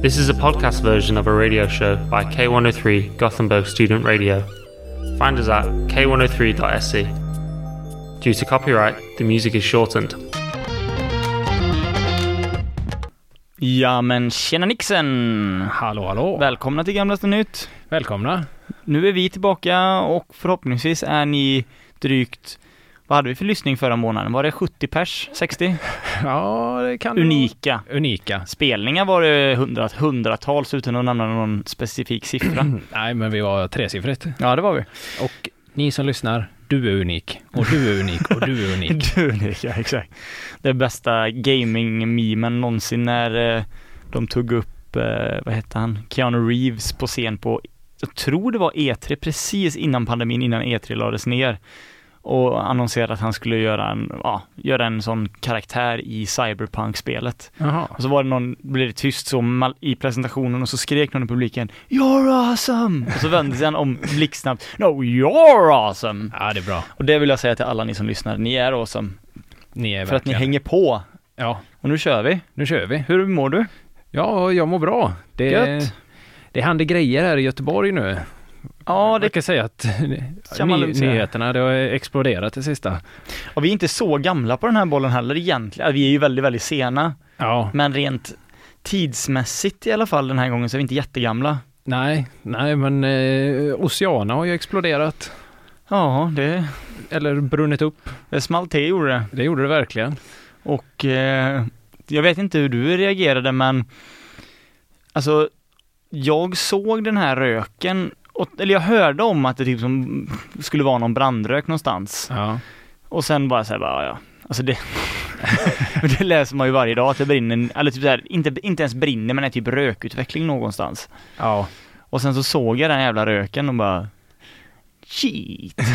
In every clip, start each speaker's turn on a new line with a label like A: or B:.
A: This is a podcast version of a radio show by K103 Gothenburg Student Radio. Find us at k103.se. Due to copyright, the music is shortened.
B: Ja men tjena Nixen!
C: Hallå hallå!
B: Välkomna till Gamlaste Nytt.
C: Välkomna!
B: Nu är vi tillbaka och förhoppningsvis är ni drygt, vad hade vi för lyssning förra månaden? Var det 70 pers? 60?
C: Ja, det kan det
B: Unika.
C: vara. Unika.
B: Spelningar var det hundra, hundratals utan att nämna någon specifik siffra.
C: Nej, men vi var tresiffrigt.
B: ja det var vi.
C: Och ni som lyssnar, du är unik. Och du är unik. Och du är unik.
B: Du unik, ja exakt. Det bästa gaming-memen någonsin när eh, de tog upp, eh, vad hette han, Keanu Reeves på scen på, jag tror det var E3 precis innan pandemin, innan E3 lades ner. Och annonserade att han skulle göra en, ja, göra en sån karaktär i Cyberpunk-spelet. Och så var det någon, blev det tyst så mal- i presentationen och så skrek någon i publiken You're awesome! Och så vände sig han om blixtsnabbt No, you're awesome!
C: Ja, det är bra.
B: Och det vill jag säga till alla ni som lyssnar, ni är awesome.
C: Ni är
B: För att ni
C: verkligen-
B: hänger på.
C: Ja,
B: Och nu kör vi.
C: nu kör vi.
B: Hur mår du?
C: Ja, jag mår bra. Det,
B: Gött.
C: det händer grejer här i Göteborg nu.
B: Ja, det,
C: kan säga att ny, nyheterna, det har exploderat det sista.
B: och vi är inte så gamla på den här bollen heller egentligen. Vi är ju väldigt, väldigt sena.
C: Ja,
B: Men rent tidsmässigt i alla fall den här gången så är vi inte jättegamla.
C: nej, nej, men eh, Oceana har ju exploderat.
B: Ja, det,
C: Eller brunnit upp.
B: det small till gjorde det.
C: Det gjorde det verkligen.
B: Och eh, jag vet inte hur du reagerade men alltså jag såg den här röken, eller jag hörde om att det typ som skulle vara någon brandrök någonstans.
C: Ja.
B: Och sen bara såhär, bara, ja, alltså det, det läser man ju varje dag att det brinner, eller typ såhär, inte, inte ens brinner men är typ rökutveckling någonstans.
C: Ja,
B: Och sen så såg jag den jävla röken och bara Shit!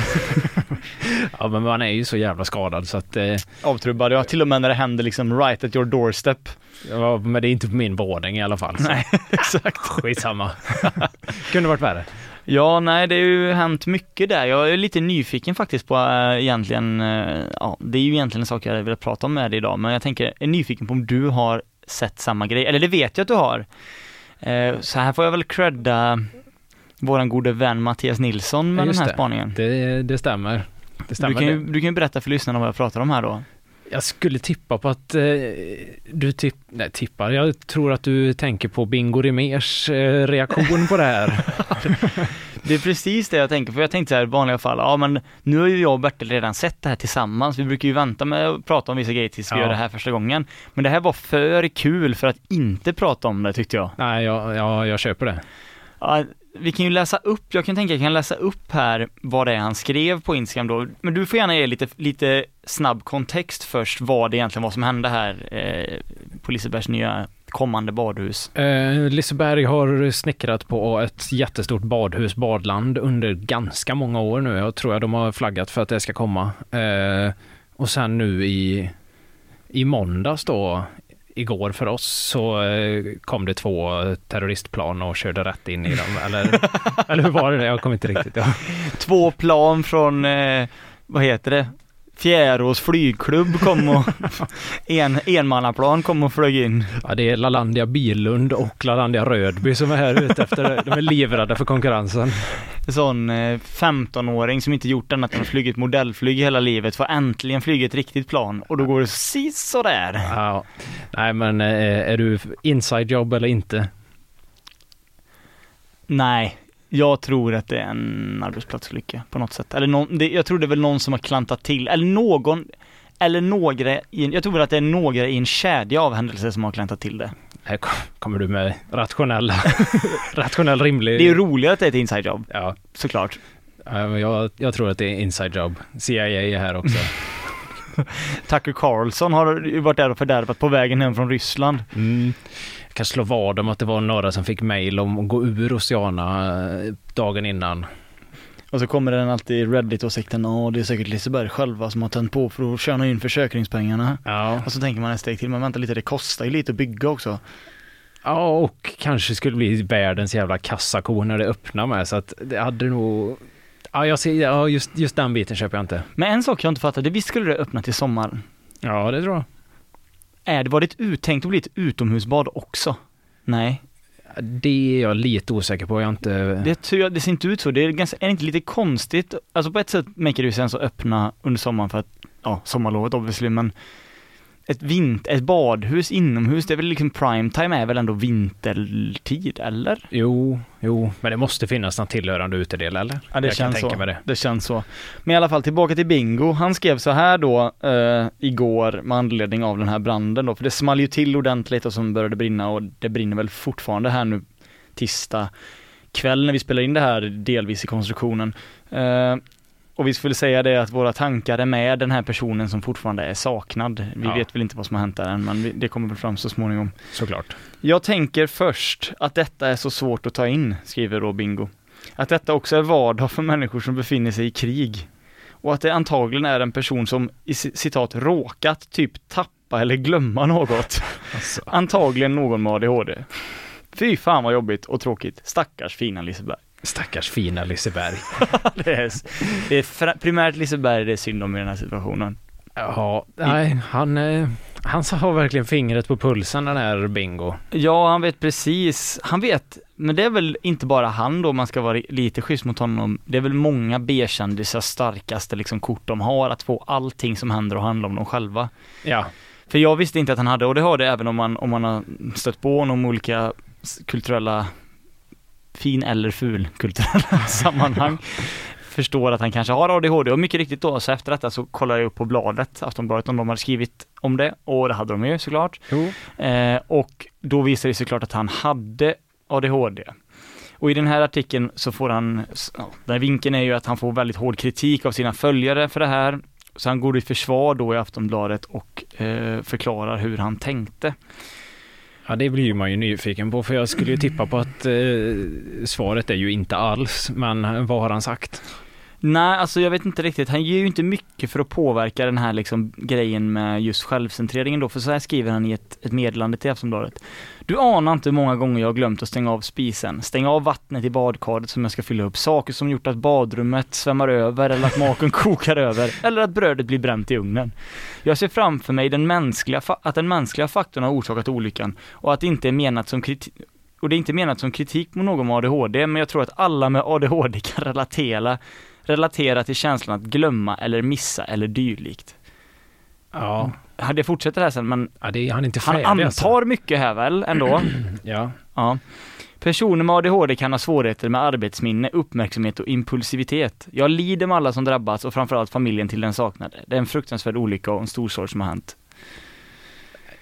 C: Ja, men man är ju så jävla skadad så att, eh,
B: Avtrubbad, ja till och med när det händer liksom right at your doorstep.
C: ja, men det är inte på min våning i alla fall. Så.
B: Nej, exakt.
C: Skitsamma. Kunde varit värre.
B: Ja, nej det har ju hänt mycket där. Jag är lite nyfiken faktiskt på äh, egentligen, äh, ja det är ju egentligen en sak jag hade velat prata om med dig idag, men jag tänker, är nyfiken på om du har sett samma grej, eller det vet jag att du har. Eh, så här får jag väl credda våran gode vän Mattias Nilsson med
C: Ja,
B: den här
C: det.
B: spaningen.
C: Det, det stämmer. Det
B: Du
C: stämmer.
B: kan, ju, du kan ju berätta för lyssnarna vad jag pratar om här då.
C: Jag skulle tippa på att eh, du tipp, nej, tippar. Jag tror att du tänker på Bingo Rimérs eh, reaktion på det här.
B: Det är precis det jag tänker, för jag tänkte så här i vanliga fall, ja men nu har ju jag och Bertil redan sett det här tillsammans, vi brukar ju vänta med att prata om vissa grejer tills vi
C: Ja.
B: gör det här första gången. Men det här var för kul för att inte prata om det tyckte jag.
C: nej, jag, jag, jag köper det.
B: Ja, vi kan ju läsa upp, jag kan tänka jag kan läsa upp här vad det är han skrev på Instagram då, men du får gärna ge lite, lite snabb kontext först vad det egentligen var som hände här eh, på Lisebergs nya kommande badhus.
C: Eh, Liseberg har snickrat på ett jättestort badhus, badland, under ganska många år nu. Jag tror att de har flaggat för att det ska komma. Eh, och sen nu i, i måndags då, igår för oss, så eh, kom det två terroristplan och körde rätt in i dem. Eller, eller hur var det? Jag kommer inte riktigt ja.
B: Två plan från, eh, vad heter det? Fjärås flygklubb kom och en, enmannaplan kom och flög in.
C: ja. Det är Lalandia Bilund och Lalandia Rödby som är här ute efter, de är livrädda för konkurrensen.
B: En sån eh, 15-åring som inte gjort annat än att flyga ett modellflyg hela livet får äntligen flyga ett riktigt plan och då går det precis sådär.
C: Ja. Nej men eh, är du inside jobb eller inte?
B: Nej, jag tror att det är en arbetsplatsolycka på något sätt. Eller någon, det, jag tror det är väl någon som har klantat till, eller någon, eller några, i en, jag tror väl att det är några i en kedja av händelser som har klantat till det.
C: Här kom- kommer du med rationell, rationell rimlig...
B: Det är ju roligt att det är ett inside job,
C: Ja,
B: såklart.
C: jag, jag tror att det är inside job. CIA är här också.
B: Tucker Carlson har varit där och fördärvat på vägen hem från Ryssland.
C: Mm. Kan slå vad om att det var några som fick mail om att gå ur Oceana eh, dagen innan.
B: Och så kommer den alltid i Reddit-åsikten, åh det är säkert Liseberg själva som har tänt på för att tjäna in försäkringspengarna.
C: Ja.
B: Och så tänker man ett steg till, men vänta lite, det kostar ju lite att bygga också.
C: ja, och kanske skulle bli världens jävla kassako när det öppnar med, så att det hade nog... Ja, jag ser, ja just, just den biten köper jag inte.
B: Men en sak jag inte fattade, visst skulle det öppna till sommaren?
C: Ja, det tror jag.
B: Är det, var det ett uttänkt att bli ett utomhusbad också? Nej.
C: Det är jag lite osäker på. Jag inte...
B: Det, tror jag, det ser inte ut så. Det är, ganska, är det inte lite konstigt? Alltså på ett sätt maker det ju sense att öppna under sommaren för att, ja, sommarlovet obviously, men ett, vint, ett badhus inomhus, det är väl liksom prime time är väl ändå vintertid, eller?
C: Jo, jo, men det måste finnas någon tillhörande utedel, eller?
B: Ja, det
C: jag
B: känns så.
C: det.
B: Det känns så. Men i alla fall tillbaka till Bingo. Han skrev så här då eh, igår med anledning av den här branden då, för det small ju till ordentligt och så började brinna och det brinner väl fortfarande här nu tisdag kväll när vi spelar in det här delvis i konstruktionen. Eh, och vi skulle säga det att våra tankar är med den här personen som fortfarande är saknad. Vi
C: Ja.
B: vet väl inte vad som har hänt där än, men det kommer väl fram så småningom.
C: Såklart.
B: Jag tänker först att detta är så svårt att ta in, skriver då Bingo. Att detta också är vardag för människor som befinner sig i krig. Och att det antagligen är en person som i ci- citat råkat typ tappa eller glömma något.
C: Alltså.
B: Antagligen någon med ADHD. Fy fan vad jobbigt och tråkigt. Stackars fina Liseberg.
C: Stackars fina Liseberg.
B: det är, det är primärt Liseberg det är synd om i den här situationen.
C: Ja, nej, han, eh, han har verkligen fingret på pulsen den här Bingo.
B: Ja, han vet precis. Han vet, men det är väl inte bara han då, man ska vara lite schysst mot honom. Det är väl många B-kändisar starkaste liksom kort de har, att få allting som händer och handla om dem själva.
C: Ja,
B: För jag visste inte att han hade, och det har det även om man, om man har stött på honom olika kulturella, fin eller ful kulturella sammanhang. Förstår att han kanske har ADHD och mycket riktigt då, så efter detta så kollade jag upp på bladet, Aftonbladet, om de hade skrivit om det och det hade de ju såklart. Eh, och då visade det sig klart att han hade ADHD. Och i den här artikeln så får han, den här vinkeln är ju att han får väldigt hård kritik av sina följare för det här. Så han går i försvar då i Aftonbladet och eh, förklarar hur han tänkte.
C: Ja, det blir man ju nyfiken på, för jag skulle ju tippa på att eh, svaret är ju inte alls, men vad har han sagt?
B: Nej, alltså jag vet inte riktigt. Han ger ju inte mycket för att påverka den här liksom grejen med just självcentreringen då, för så här skriver han i ett, ett meddelande till Aftonbladet. Du anar inte hur många gånger jag har glömt att stänga av spisen, stänga av vattnet i badkaret som jag ska fylla upp, saker som gjort att badrummet svämmar över eller att maken kokar över, eller att brödet blir bränt i ugnen. Jag ser framför mig den mänskliga, att den mänskliga faktorn har orsakat olyckan och att det inte är menat som kritik och det är inte menat som kritik mot någon med ADHD, men jag tror att alla med ADHD kan relatera relatera till känslan att glömma eller missa eller dylikt.
C: Ja,
B: Det fortsätter här sen, men
C: ja det han är inte
B: han
C: färdig
B: antar
C: alltså.
B: mycket här väl ändå.
C: Ja,
B: Ja. Personer med ADHD kan ha svårigheter med arbetsminne, uppmärksamhet och impulsivitet. Jag lider med alla som drabbats och framförallt familjen till den saknade. Det är en fruktansvärd olycka och en stor sorg som har hänt.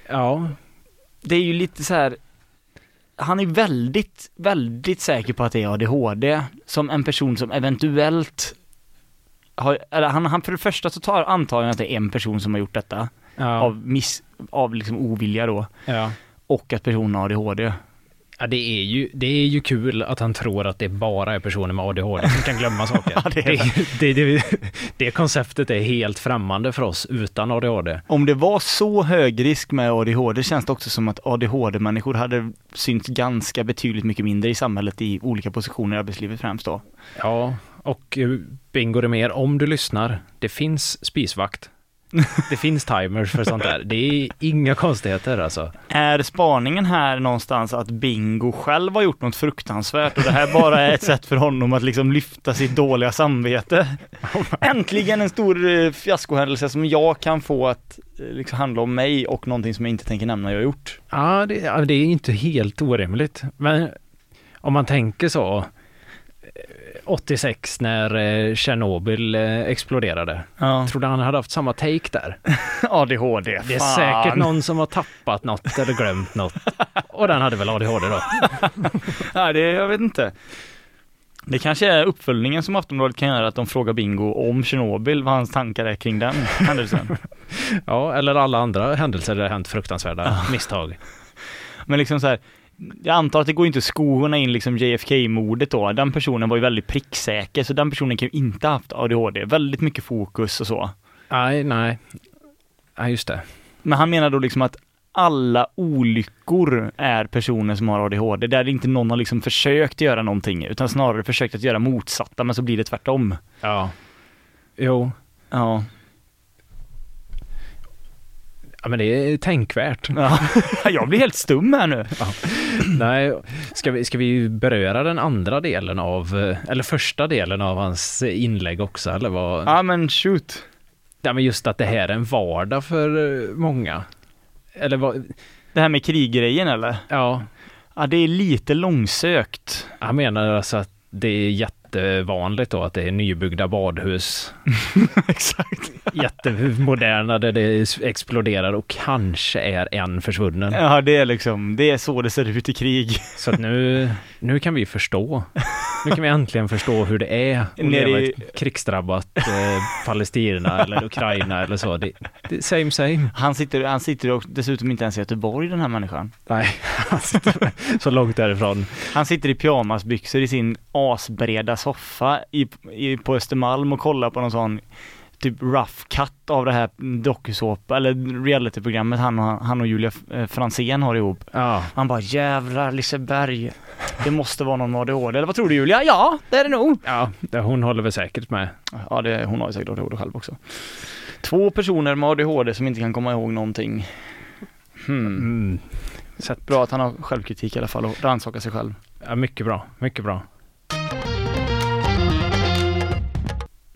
C: ja,
B: Det är ju lite så här. Han är väldigt, väldigt säker på att det är ADHD som en person som eventuellt har, eller han, han för det första så tar antar jag att det är en person som har gjort detta.
C: ja,
B: av miss, av liksom ovilja då.
C: ja.
B: Och att personen har ADHD.
C: Ja, det är, ju, det är ju kul att han tror att det bara är personer med ADHD som kan glömma saker.
B: Ja, det
C: det, det, det, konceptet är helt främmande för oss utan ADHD.
B: Om det var så hög risk med ADHD känns det också som att ADHD-människor hade synts ganska betydligt mycket mindre i samhället i olika positioner i arbetslivet främst då.
C: Ja, och eh, Bingo mer om du lyssnar. Det finns spisvakt. Det finns timers för sånt där. Det är inga konstigheter alltså.
B: Är spaningen här någonstans att Bingo själv har gjort något fruktansvärt och det här bara är ett sätt för honom att liksom lyfta sitt dåliga samvete? Äntligen en stor eh, fiaskohändelse som jag kan få att eh, liksom handla om mig och någonting som jag inte tänker nämna jag har gjort.
C: Ja, det, det är inte helt orimligt. Men om man tänker så. Eh, 86 när eh, Tjernobyl eh, exploderade.
B: Ja.
C: Tror du han hade haft samma take där?
B: ADHD,
C: Det är
B: fan.
C: säkert någon som har tappat något eller glömt något. Och den hade väl ADHD då?
B: Nej, det, jag vet inte. Det kanske är uppföljningen som Aftonbladet kan göra, att de frågar Bingo om Tjernobyl, vad hans tankar är kring den händelsen.
C: Ja, eller alla andra händelser där det har hänt fruktansvärda misstag.
B: Men liksom så här, jag antar att det går inte att skona in liksom JFK-mordet då. Den personen var ju väldigt pricksäker, så den personen kan ju inte ha haft ADHD. Väldigt mycket fokus och så.
C: Nej, nej. Nej, just det.
B: Men han menar då liksom att alla olyckor är personer som har ADHD, där inte någon har liksom försökt göra någonting, utan snarare försökt att göra motsatta, men så blir det tvärtom.
C: Ja. Jo.
B: Ja.
C: Ja, men det är tänkvärt.
B: Ja. Jag blir helt stum här nu.
C: Nej, ska vi, ska vi beröra den andra delen av, eller första delen av hans inlägg också, eller vad?
B: Ja men shoot.
C: Ja, men just att det här är en vardag för eh, många. Eller vad,
B: Det här med kriggrejen eller?
C: ja,
B: Ja det är lite långsökt.
C: han menar alltså att det är jättevanligt då att det är nybyggda badhus,
B: Exakt.
C: jättemoderna där det exploderar och kanske är en försvunnen.
B: Ja det är liksom, det är så det ser ut i krig.
C: Så att nu, nu kan vi förstå. Nu kan vi äntligen förstå hur det är att
B: Nere
C: leva i ett krigsdrabbat eh, Palestina eller Ukraina eller så. Det, det, same same.
B: Han sitter, han sitter dessutom inte ens i Göteborg den här människan.
C: Nej, han sitter så långt därifrån.
B: Han sitter i pyjamasbyxor i sin asbreda soffa i, i, på Östermalm och kollar på någon sån typ rough cut av det här dokusåpa eller realityprogrammet han och, han och Julia eh, Fransén har ihop.
C: Ja,
B: Han bara jävlar Liseberg, det måste vara någon ADHD. Eller vad tror du Julia? Ja, det är det nog.
C: ja det, hon håller väl säkert med.
B: Ja, det, hon har ju säkert ADHD själv också. Två personer med ADHD som inte kan komma ihåg någonting. Hmm.
C: Mm.
B: Bra att han har självkritik i alla fall och rannsakar sig själv.
C: ja, mycket bra, mycket bra.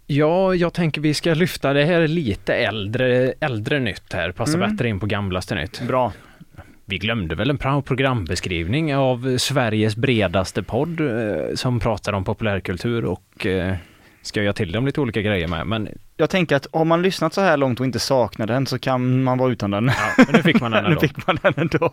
C: Ja, jag tänker vi ska lyfta det här är lite äldre, äldre nytt här, passar
B: Mm.
C: bättre in på gamlaste nytt.
B: Bra.
C: Vi glömde väl en programbeskrivning av Sveriges bredaste podd eh, som pratar om populärkultur och eh, ska jag till dem lite olika grejer med. Men,
B: Jag tänker att har man lyssnat så här långt och inte saknar den så kan man vara utan den.
C: ja, men nu fick man den
B: nu
C: ändå.
B: fick man den ändå.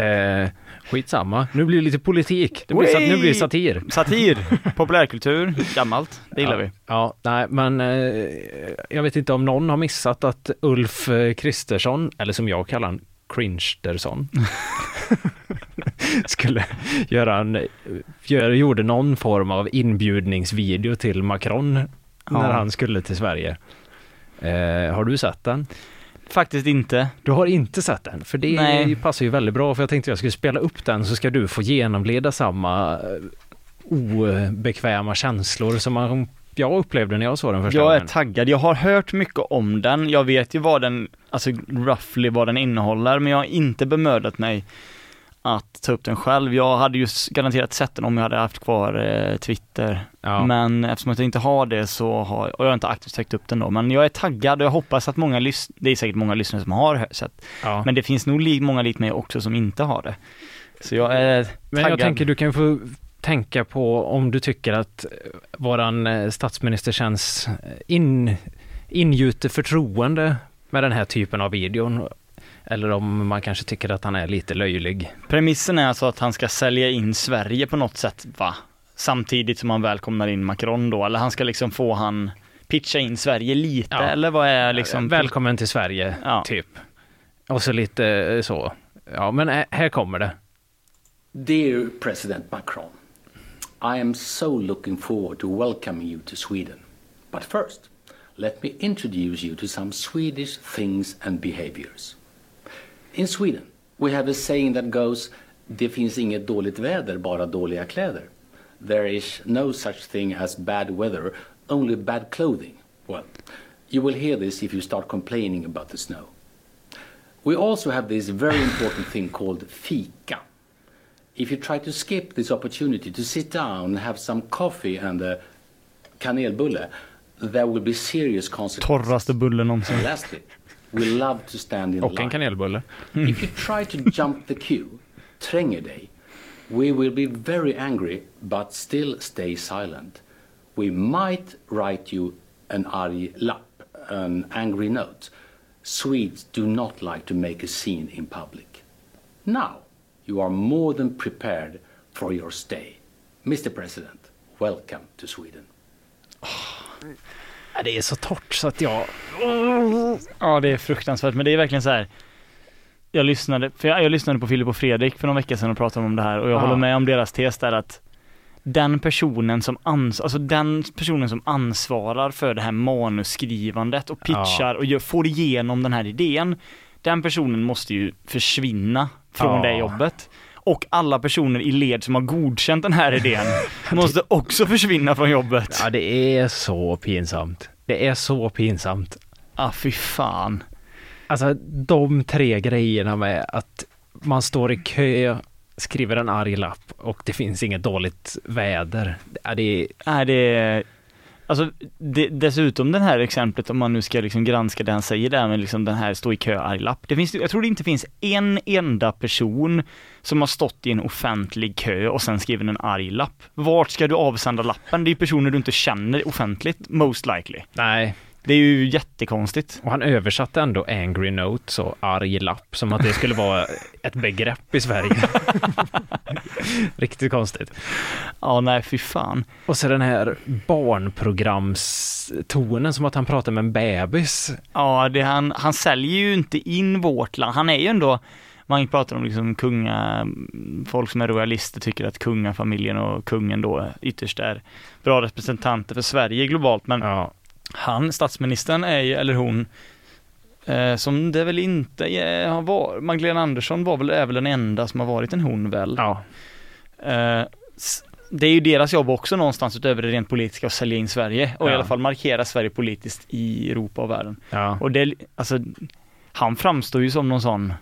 C: Eh, skitsamma, nu blir det lite politik. Det blir, sat- nu blir det satir.
B: Satir, populärkultur, gammalt. Det gillar
C: ja,
B: vi.
C: Ja, nej, men eh, jag vet inte om någon har missat att Ulf eh, Kristersson, eller som jag kallar han, Cringestersson, skulle göra en, gör, gjorde någon form av inbjudningsvideo till Macron när
B: Ja.
C: han skulle till Sverige. Eh, har du sett den?
B: Faktiskt inte.
C: Du har inte sett den, för det
B: Nej.
C: passar ju väldigt bra för jag tänkte jag skulle spela upp den så ska du få genomleda samma eh, obekväma känslor som man, jag upplevde när jag såg den första
B: Jag är
C: gången.
B: taggad. Jag har hört mycket om den. Jag vet ju vad den, alltså roughly vad den innehåller, men jag har inte bemödat mig att ta upp den själv. Jag hade ju garanterat sett den om jag hade haft kvar eh, Twitter.
C: Ja.
B: Men eftersom jag inte har det så har och jag har inte aktivt sökt upp den då. Men jag är taggad och jag hoppas att många lyssnare, det är säkert många lyssnare som har sett.
C: Ja.
B: Men det finns nog li- många likt mig också som inte har det. Så jag är
C: Men
B: taggad.
C: jag tänker du kan få tänka på om du tycker att eh, våran eh, statsminister känns eh, in, ingjuter förtroende med den här typen av videon. Eller om man kanske tycker att han är lite löjlig.
B: Premissen är alltså att han ska sälja in Sverige på något sätt, va? Samtidigt som han välkomnar in Macron då, eller han ska liksom få han pitcha in Sverige lite,
C: Ja.
B: eller vad är liksom...
C: Välkommen till Sverige,
B: Ja.
C: typ. Och så lite eh, så. Ja, men eh, här kommer det.
D: Dear President Macron, I am so looking forward to welcoming you to Sweden. But first, let me introduce you to some Swedish things and behaviors. In Sweden, we have a saying that goes Det finns inget dåligt väder, bara dåliga kläder. There is no such thing as bad weather, only bad clothing. Well, you will hear this if you start complaining about the snow. We also have this very important thing called fika. If you try to skip this opportunity to sit down and have some coffee and a kanelbulle, there will be serious consequences.
B: Torraste bullen någonsin.
D: Lastly, we love to stand in
C: Och en
D: line.
C: kanelbulle.
D: If you try to jump the queue, tränger dig, we will be very angry but still stay silent. We might write you an arg lapp, an angry note. Swedes do not like to make a scene in public. Now, you are more than prepared for your stay. Mr. President, welcome to Sweden.
C: Ja, det är så torrt så att jag...
B: Ja, det är fruktansvärt, men det är verkligen så här. Jag lyssnade, för jag, jag lyssnade på Filip och Fredrik för någon vecka sedan och pratade om det här och jag
C: Ja.
B: håller med om deras tes där att den personen som ans alltså den personen som ansvarar för det här manusskrivandet och pitchar och gör, får igenom den här idén, den personen måste ju försvinna från
C: Ja.
B: det jobbet. Och alla personer i led som har godkänt den här idén måste också försvinna från jobbet.
C: Ja, det är så pinsamt. Det är så pinsamt.
B: Ah, fy fan.
C: Alltså de tre grejerna med att man står i kö, skriver en arg lapp och det finns inget dåligt väder. Ja, det är,
B: Nej, det är Alltså det, dessutom det här exemplet om man nu ska liksom granska det han säger där med liksom den här stå i kö arg-lapp. Det finns, jag tror det inte finns en enda person som har stått i en offentlig kö och sen skrivit en arg-lapp. Vart ska du avsända lappen? Det är ju personer du inte känner offentligt, most likely.
C: nej.
B: Det är ju jättekonstigt.
C: Och han översatte ändå angry note, så arg lapp, som att det skulle vara ett begrepp i Sverige. Riktigt konstigt.
B: Ja, nej fy fan.
C: Och så den här barnprogramstonen som att han pratar med en bebis.
B: Ja, det, han, han säljer ju inte in vårt land. Han är ju ändå, man pratar om liksom kunga, folk som är royalister tycker att kungafamiljen och kungen då ytterst är bra representanter för Sverige globalt, men
C: Ja,
B: han, statsministern, är ju, eller hon, eh, som det väl inte är, har varit, Magdalena Andersson var väl, är väl den enda som har varit en hon väl?
C: ja,
B: Eh, det är ju deras jobb också någonstans utöver det rent politiska att sälja in Sverige och i
C: Ja.
B: alla fall markera Sverige politiskt i Europa och världen.
C: ja.
B: Och det, alltså, han framstår ju som någon sån,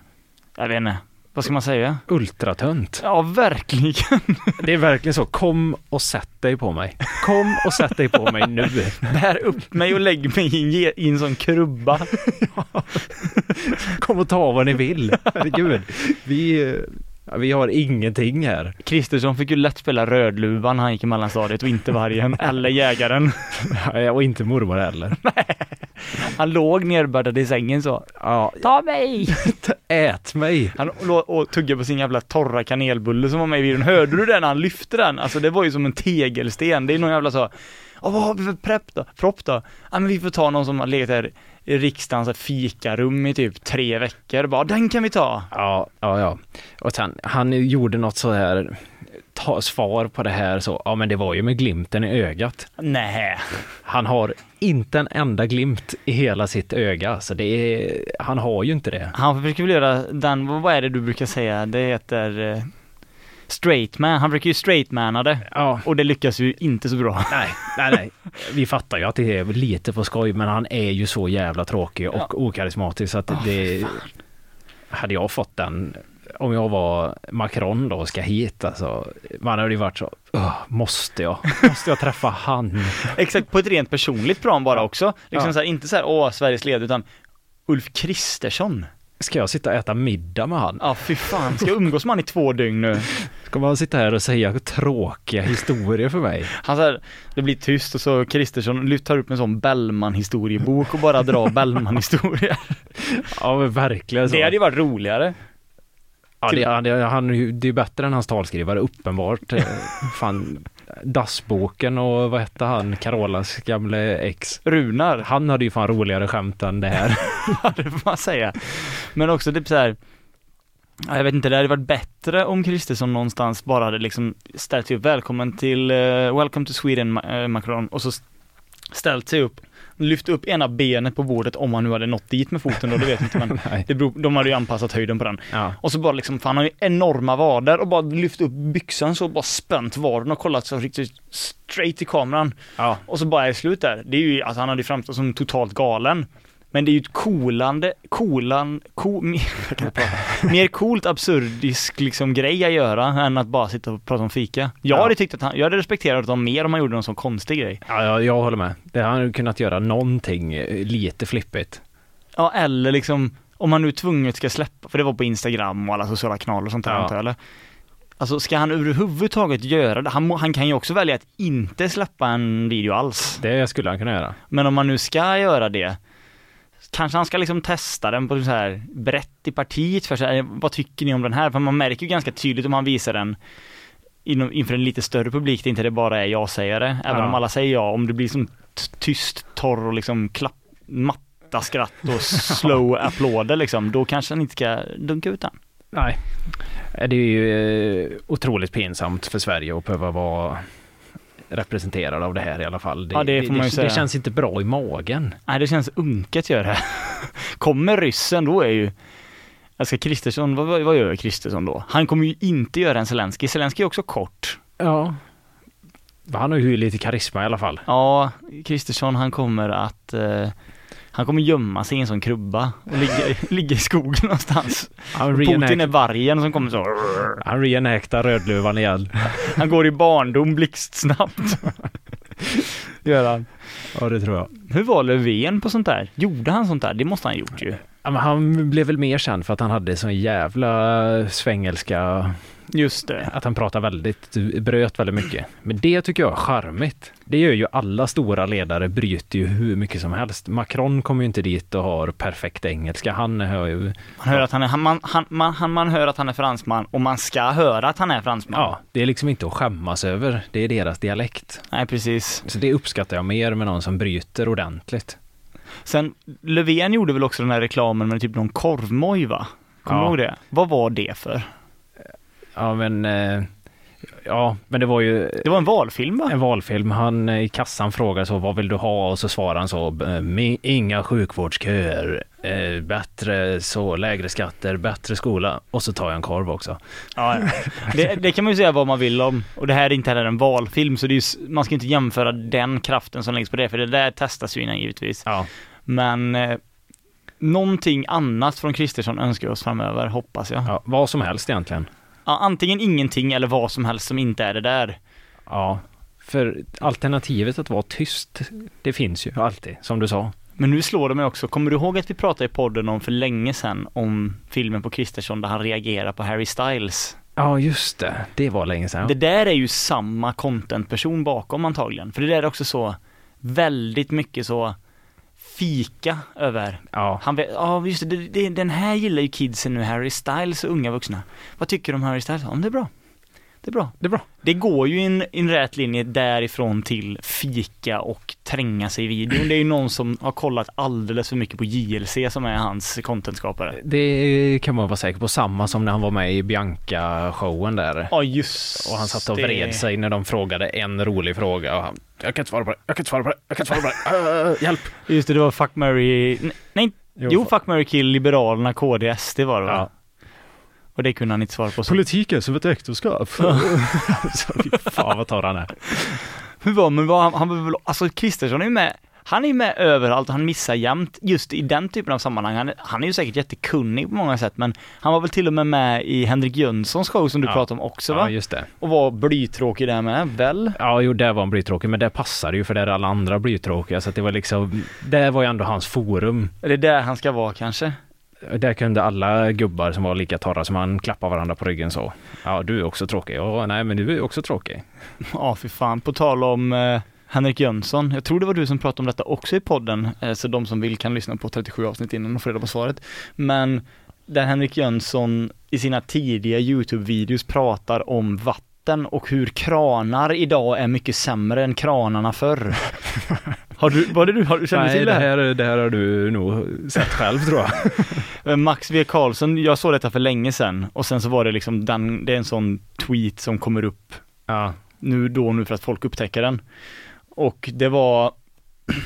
B: jag vet inte, vad ska man säga?
C: Ultratönt.
B: Ja, verkligen.
C: Det är verkligen så. Kom och sätt dig på mig. Kom och sätt dig på mig nu.
B: Bär upp mig och lägg mig i en, ge- i en sån krubba.
C: Kom och ta vad ni vill. Herregud. Vi, ja, vi har ingenting här.
B: Kristersson fick ju lätt spela Rödluvan när han gick i mellanstadiet och inte Vargen eller Jägaren.
C: Och inte mormor heller.
B: Han låg nerbäddad i sängen så.
C: Ja,
B: Ta mig!
C: ät mig.
B: Han låg och tuggade på sin jävla torra kanelbulle som var med i videon. Hörde du den han lyfte den? Alltså det var ju som en tegelsten. Det är någon jävla så, vad har vi för prepp då? Propp då? Ja men vi får ta någon som har legat här i riksdagens fikarum i typ tre veckor. Bara, den kan vi ta!
C: Ja, ja, ja. Och sen, han gjorde något så här, ta svar på det här så, ja men det var ju med glimten i ögat.
B: Nej.
C: Han har inte en enda glimt i hela sitt öga, så det är, han har ju inte det.
B: Han försöker väl göra den, vad vad är det du brukar säga? Det heter eh, straight man. Han brukar ju straightmana det.
C: Ja,
B: Och det lyckas ju inte så bra.
C: nej, nej, nej. Vi fattar ju att det är lite på skoj, men han är ju så jävla tråkig och
B: Ja.
C: okarismatisk så att det... Hade jag fått den, om jag var Macron då och ska hit alltså, man hade ju varit så, "Åh, måste jag? Måste jag träffa han?
B: Exakt, på ett rent personligt plan bara också. Liksom
C: Ja.
B: så här, inte så här, åh, Sveriges ledare, utan Ulf Kristersson.
C: Ska jag sitta och äta middag med han?
B: Ja, fy fan. Ska jag umgås med han i två dygn nu?
C: Ska man sitta här och säga tråkiga historier för mig?
B: Han här, det blir tyst och så Kristersson tar upp en sån Bellman historiebok och bara drar Bellman historier.
C: Ja men verkligen så.
B: Det hade ju varit roligare.
C: ja, det, ja, det, han, är ju- det är bättre än hans talskrivare, uppenbart. Eh, Fan, Dassboken och vad hette han, Carolas gamle ex.
B: Runar,
C: Han hade ju fan roligare skämt än det här.
B: ja, det får man säga. Men också typ så här. Ja, Jag vet inte, det hade varit bättre om Kristersson någonstans bara hade liksom ställt sig upp, välkommen till, uh, welcome to Sweden eh, Macron, och så st- ställt sig upp, lyft upp ena benet på bordet om han nu hade nått dit med foten då, det vet jag inte men det beror, de hade ju anpassat höjden på den.
C: Ja.
B: Och så bara liksom, för han har ju enorma vader och bara lyft upp byxan så bara spänt vaden och kollat så riktigt straight i kameran.
C: Ja.
B: Och så bara är det slut där. Det är ju, alltså han hade ju framstått som totalt galen. Men det är ju ett coolande, coolan, co, mer, mer coolt absurdisk liksom grej att göra än att bara sitta och prata om fika. Jag
C: Ja.
B: hade tyckt att han, jag hade respekterat honom mer om han gjorde någon sån konstig grej.
C: Ja, jag, jag håller med. Det hade han kunnat göra någonting eh, lite flippigt.
B: Ja, eller liksom om han nu tvunget ska släppa, för det var på Instagram och alla sociala kanaler och sånt där
C: Ja.
B: antar jag, eller? Alltså ska han överhuvudtaget göra det? Han, han kan ju också välja att inte släppa en video alls.
C: Det skulle han kunna göra.
B: Men om man nu ska göra det, kanske han ska liksom testa den på så här brett i partiet för sig. Vad tycker ni om den här? För man märker ju ganska tydligt om han visar den inom, inför en lite större publik, det inte det bara är jag-sägare. Även
C: Ja.
B: om alla säger ja, om det blir som tyst, torr och liksom klapp, matta skratt och slow applåder liksom, då kanske han inte ska dunka ut den.
C: Nej. Det är ju eh, otroligt pinsamt för Sverige att behöva vara representerad av det här i alla fall.
B: Ja, det får man ju
C: det,
B: säga.
C: det känns inte bra i magen.
B: Nej, det känns unket gör det. Kommer ryssen, då är ju Alltså Kristersson, vad, vad vad gör Kristersson då? Han kommer ju inte göra en Zelensky. Zelensky är också kort.
C: Ja. Han har ju lite karisma i alla fall.
B: Ja, Kristersson han kommer att eh, Han kommer gömma sig i en sån krubba och ligga, ligga i skogen någonstans. Putin är vargen som kommer så.
C: han reenactar Rödluvan igen.
B: Han går i barndom blixtsnabbt. Gör han.
C: Ja, det tror jag.
B: Hur var Löfven på sånt där? Gjorde han sånt där? Det måste han ha gjort ju.
C: Ja, men han blev väl mer känd för att han hade sån jävla svengelska,
B: Just det.
C: att han pratade väldigt, bröt väldigt mycket. Men det tycker jag är charmigt. Det gör ju alla stora ledare, bryter ju hur mycket som helst. Macron kommer ju inte dit och har perfekt engelska. Han har ju,
B: Man hör att han är, han, man, han, man, man hör att han är fransman och man ska höra att han är fransman.
C: ja, det är liksom inte att skämmas över. Det är deras dialekt.
B: Nej, precis.
C: Så det uppskattar jag mer med någon som bryter ordentligt.
B: Sen, Löfven gjorde väl också den här reklamen med typ någon korvmoj va? Kommer
C: Ja.
B: du ihåg det? Vad var det för?
C: Ja, men, eh, ja, men det var ju
B: Det var en valfilm va?
C: en valfilm. Han eh, i kassan frågar så, vad vill du ha? Och så svarar han så, eh, "Mi- inga sjukvårdsköer, eh, bättre så, lägre skatter, bättre skola. Och så tar jag en korv också.
B: Ja, ja. Det, det kan man ju säga vad man vill om. Och det här är inte heller en valfilm, så det är ju, man ska inte jämföra den kraften som läggs på det, för det där testas ju innan givetvis.
C: Ja,
B: Men eh, någonting annat från Kristersson önskar oss framöver, hoppas jag.
C: ja vad som helst egentligen.
B: Ja, antingen ingenting eller vad som helst som inte är det där.
C: Ja, för alternativet att vara tyst, det finns ju alltid, som du sa.
B: Men nu slår det mig också, kommer du ihåg att vi pratade i podden om för länge sedan om filmen på Kristersson där han reagerar på Harry Styles?
C: Ja, just det. Det var länge sedan.
B: Det där är ju samma content-person bakom antagligen. För det där är också så väldigt mycket så fika över.
C: Ja,
B: Han vet, ja just det, det, den här gillar ju kidsen nu, Harry Styles och unga vuxna. Vad tycker du om Harry Styles? Men det är bra. Det är bra.
C: det är bra.
B: Det går ju en, en rät linje därifrån till fika och tränga sig i videon. Det är ju någon som har kollat alldeles för mycket på JLC som är hans contentskapare.
C: Det kan man vara säker på. Samma som när han var med i Bianca-showen där.
B: Ja just
C: Och han satt och
B: det.
C: vred sig när de frågade en rolig fråga och han, jag kan inte svara på det, jag kan inte svara på det, jag kan inte svara på det, uh, hjälp!
B: Just det, det var Fuck, Mary nej, jo, Fuck, Mary Kill, Liberalerna, KD, SD var det va?
C: Ja.
B: Och det kunde han inte svara på. Så.
C: Politiken som ett äktenskap. så, fy fan vad torr han är.
B: Hur var, men var han, han var väl, alltså Kristersson är ju med, han är ju med överallt och han missar jämt just i den typen av sammanhang. Han, är- han är ju säkert jättekunnig på många sätt men han var väl till och med med i Henrik Jönssons show som du
C: Ja.
B: pratade om också
C: Ja,
B: va?
C: just det.
B: Och var blytråkig där med, väl?
C: Ja, jo, där var han blytråkig, men det passade ju för där är alla andra blytråkiga, så att det var liksom, det var ju ändå hans forum.
B: Är det där han ska vara kanske?
C: Där kunde alla gubbar som var lika torra som han klappa varandra på ryggen så. Ja, du är också tråkig. Ja, nej, men du är också tråkig.
B: Ja, fy fan. På tal om eh, Henrik Jönsson. Jag tror det var du som pratade om detta också i podden, eh, så de som vill kan lyssna på 37 avsnitt innan och få reda på svaret. Men där Henrik Jönsson i sina tidiga YouTube-videos pratar om vatten och hur kranar idag är mycket sämre än kranarna förr. Har du, var det du, har känner
C: Nej,
B: till
C: det
B: här?
C: här, det här har du nog sett själv tror jag.
B: Eh, Max V Karlsson, jag såg detta för länge sedan och sen så var det liksom den, det är en sån tweet som kommer upp
C: Ja,
B: nu då nu för att folk upptäcker den. Och det var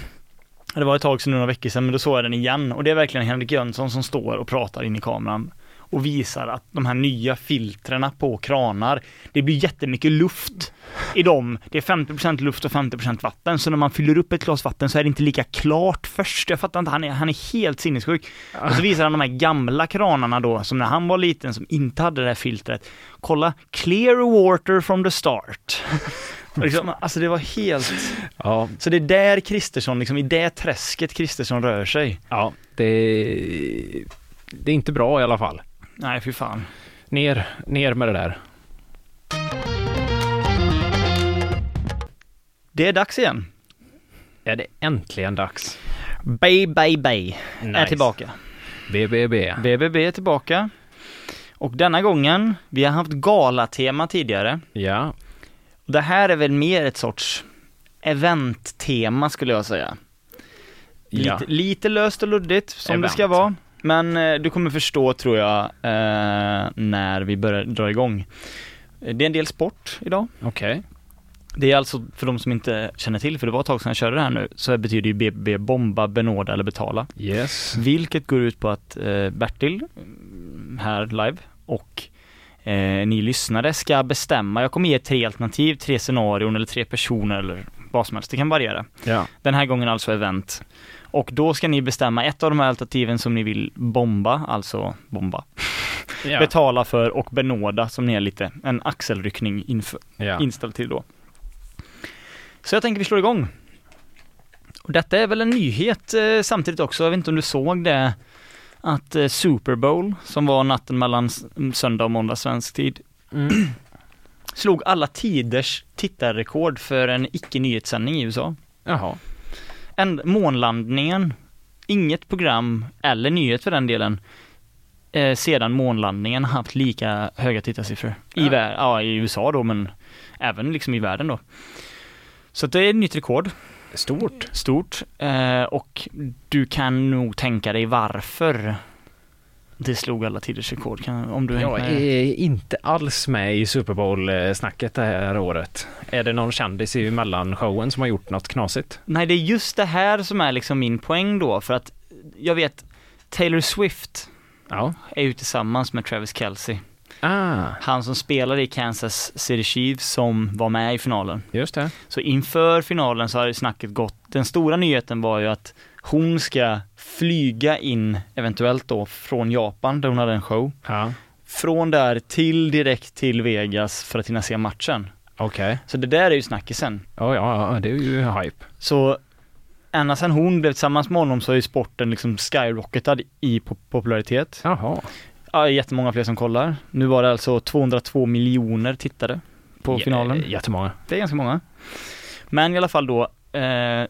B: det var ett tag sedan, några veckor sedan, men då såg jag den igen och det är verkligen Henrik Jönsson som står och pratar in i kameran och visar att de här nya filtrerna på kranar, det blir jättemycket luft i dem. Det är 50% luft och 50% vatten, så när man fyller upp ett glas vatten så är det inte lika klart först. Jag fattar inte, han är, han är helt sinnessjuk. Och så visar han de här gamla kranarna då, som när han var liten, som inte hade det här filtret. Kolla, clear water from the start. Liksom, alltså det var helt...
C: ja,
B: Så det är där Kristersson, liksom i det träsket Kristersson rör sig.
C: ja det, det är inte bra i alla fall.
B: Nej, fy fan.
C: Ner, ner med det där.
B: Det är dags igen.
C: Är det äntligen dags?
B: Bay, bay, bay är
C: Nice.
B: tillbaka.
C: BBB.
B: BBB är tillbaka. Och denna gången, vi har haft galatema tidigare.
C: Ja,
B: Och det här är väl mer ett sorts eventtema skulle jag säga.
C: ja.
B: Lite, lite löst och luddigt som det ska
C: Event.
B: vara. Men eh, du kommer förstå tror jag eh, när vi börjar dra igång. Det är en del sport idag.
C: okej.
B: Det är alltså, för de som inte känner till, för det var ett tag sedan jag körde det här nu, så betyder ju BB bomba, benåda eller betala.
C: Yes.
B: Vilket går ut på att eh, Bertil, mm, här live, och eh, ni lyssnare ska bestämma. Jag kommer ge tre alternativ, tre scenarion eller tre personer eller vad som helst, det kan variera.
C: Ja.
B: Den här gången alltså event. Och då ska ni bestämma ett av de här alternativen som ni vill bomba, alltså bomba,
C: Ja.
B: betala för och benåda som ni är lite, en axelryckning inför,
C: ja.
B: inställd till då. Så jag tänker vi slår igång. Och detta är väl en nyhet eh, samtidigt också, jag vet inte om du såg det, att eh, Super Bowl, som var natten mellan söndag och måndag svensk tid,
C: Mm.
B: slog alla tiders tittarrekord för en icke-nyhetssändning i USA.
C: Jaha.
B: En, månlandningen, inget program, eller nyhet för den delen, eh, sedan månlandningen haft lika höga tittarsiffror. I,
C: Ja.
B: vär- ja, I USA då, men även liksom i världen då. Så det är ett nytt rekord,
C: Stort.
B: stort, eh, och du kan nog tänka dig varför det slog alla tiders rekord, kan, om du
C: Jag
B: med.
C: är inte alls med i Super Bowl-snacket det här året. Är det någon kändis i mellanshowen som har gjort något knasigt?
B: Nej, det är just det här som är liksom min poäng då, för att jag vet Taylor Swift
C: Ja.
B: är ju tillsammans med Travis Kelce.
C: Ah,
B: Han som spelade i Kansas City Chiefs som var med i finalen.
C: just det.
B: Så inför finalen så har ju snacket gått, den stora nyheten var ju att hon ska flyga in, eventuellt då, från Japan där hon hade en show.
C: Ja,
B: Från där till direkt till Vegas för att hinna se matchen.
C: okej.
B: Så det där är ju snackisen.
C: Ja, ja, ja, det är ju hype.
B: Så ända sedan hon blev tillsammans med honom så har ju sporten liksom skyrocketad i po- popularitet.
C: Jaha.
B: Ja, jättemånga fler som kollar. Nu var det alltså 202 miljoner tittare på
C: J-
B: finalen.
C: Jättemånga.
B: Det är ganska många. Men i alla fall då, eh,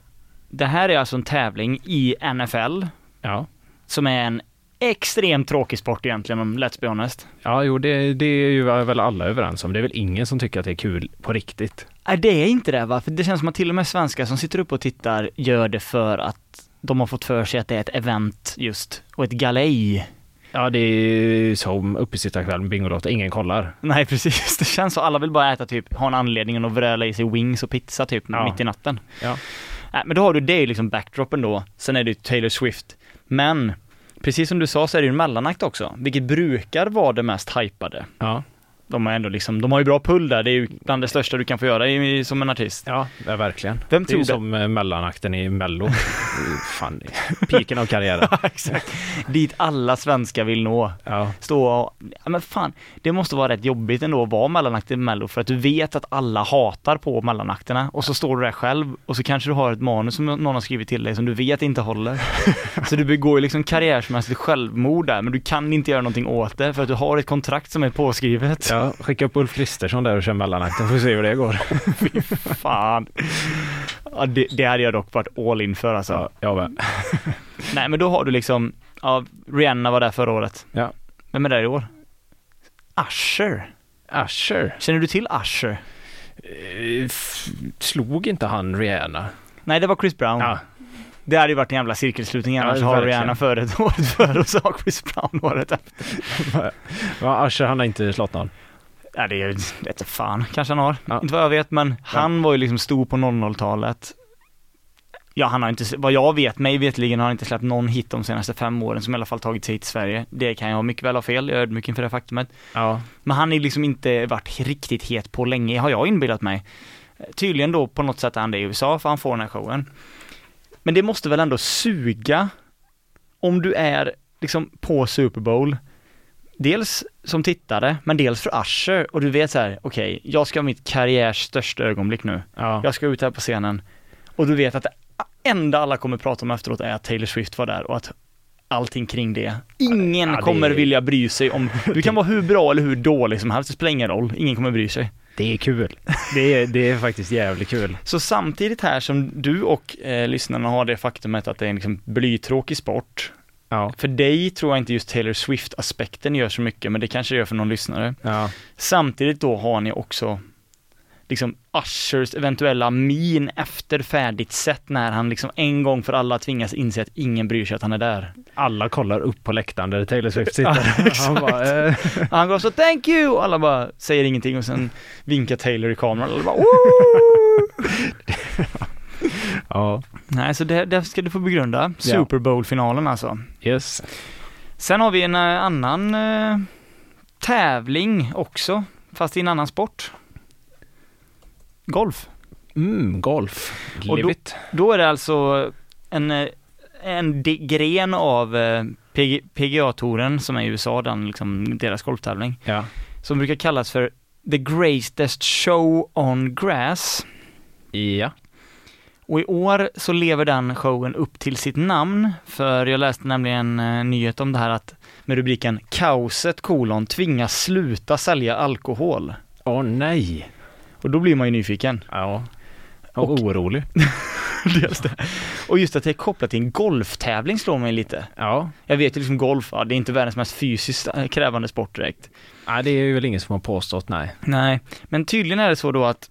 B: det här är alltså en tävling i NFL
C: Ja.
B: som är en extremt tråkig sport egentligen om Let's be honest.
C: Ja, jo, det, det är ju väl alla överens om. Det är väl ingen som tycker att det är kul på riktigt.
B: Nej, det är inte det va? För det känns som att till och med svenskar som sitter upp och tittar gör det för att de har fått för sig att det är ett event just och ett galej.
C: Ja, det är som uppesittarkväll med Bingolotto. Ingen kollar.
B: Nej precis, det känns så. Alla vill bara äta typ, ha en anledning att vräla i sig wings och pizza typ
C: Ja.
B: mitt i natten.
C: Ja.
B: Äh, men då har du det är liksom backdropen då. Sen är det ju Taylor Swift. Men precis som du sa så är det ju en mellanakt också, vilket brukar vara det mest hypade.
C: Ja.
B: De har ändå liksom, de har ju bra pull där, det är ju bland det största du kan få göra i, som en artist.
C: Ja, ja verkligen.
B: Vem
C: Det är ju
B: det?
C: som eh, mellanakten i Mello. Är Fan, piken av karriären.
B: Exakt. Dit alla svenskar vill nå.
C: Ja.
B: Stå och, ja men fan, det måste vara rätt jobbigt ändå att vara mellanakt i Mello för att du vet att alla hatar på mellanakterna och så står du där själv och så kanske du har ett manus som någon har skrivit till dig som du vet inte håller. så du begår ju liksom karriärsmässigt självmord där men du kan inte göra någonting åt det för att du har ett kontrakt som är påskrivet.
C: ja, skicka upp Ulf Kristersson där och kör mellanakten får se hur det går.
B: Fan. Ja, det, det hade jag dock varit all in för alltså.
C: Ja, jag med.
B: Nej men då har du liksom, ja, Rihanna var där förra året.
C: Ja.
B: Vem är där i år? Usher.
C: Usher.
B: Känner du till Usher?
C: Eh, f- Slog inte han Rihanna?
B: Nej, det var Chris Brown.
C: Ja,
B: Det hade ju varit en jävla cirkelslutning
C: Ja,
B: annars har
C: verkligen.
B: Rihanna före året före och så har Chris Brown året efter.
C: ja Usher han har inte slått någon.
B: Ja, det är fan, kanske han har.
C: Ja.
B: Inte vad jag vet, men han var ju liksom stor på 00-talet. Ja, han har inte, vad jag vet, mig vetligen har han inte släppt någon hit de senaste fem åren som i alla fall tagit sig hit till Sverige. Det kan jag mycket väl ha fel, jag är ödmjuk inför det faktumet.
C: Ja,
B: Men han är liksom inte varit riktigt het på länge, har jag inbillat mig. Tydligen då på något sätt är han det i USA, för han får den här showen. Men det måste väl ändå suga om du är liksom på Super Bowl, dels som tittare, men dels för Usher och du vet så här, okej, jag ska ha mitt karriärs största ögonblick nu.
C: ja.
B: Jag ska ut här på scenen och du vet att det enda alla kommer prata om efteråt är att Taylor Swift var där och att allting kring det. Ingen
C: Ja, det-
B: kommer vilja bry sig om, du kan vara hur bra eller hur dålig som helst, det spelar ingen roll, ingen kommer bry sig.
C: Det är kul. Det är, det är faktiskt jävligt kul.
B: Så samtidigt här som du och eh, lyssnarna har det faktumet att det är en liksom blytråkig sport,
C: Ja,
B: för dig tror jag inte just Taylor Swift-aspekten gör så mycket, men det kanske det gör för någon lyssnare.
C: ja.
B: Samtidigt då har ni också liksom Ushers eventuella min efter färdigt sätt när han liksom en gång för alla tvingas inse att ingen bryr sig att han är där.
C: Alla kollar upp på läktaren där Taylor Swift sitter.
B: Ja.
C: Han bara, eh,
B: Han går så 'Thank you' och alla bara säger ingenting och sen vinkar Taylor i kameran och alla bara Woo!
C: ja,
B: Nej, så det, det ska du få begrunda. Super Bowl-finalen alltså.
C: yes.
B: Sen har vi en eh, annan eh, tävling också, fast i en annan sport. Golf.
C: Mm, golf.
B: Och
C: Live
B: då-
C: it.
B: Då är det alltså en, eh, en gren av eh, PG, PGA-touren som är i USA, den, liksom, deras golftävling,
C: Ja.
B: som brukar kallas för The Greatest Show on Grass.
C: Ja.
B: Och i år så lever den showen upp till sitt namn, för jag läste nämligen en nyhet om det här att med rubriken Kaoset kolon tvingas sluta sälja alkohol.
C: Åh nej.
B: Och då blir man ju nyfiken.
C: Ja. Och,
B: Och-
C: orolig.
B: Dels det. Och just att det är kopplat till en golftävling slår mig lite.
C: Ja.
B: Jag vet ju liksom golf, ja, det är inte världens mest fysiskt eh, krävande sport direkt.
C: Nej, det är ju väl ingen som har påstått nej.
B: Nej, men tydligen är det så då att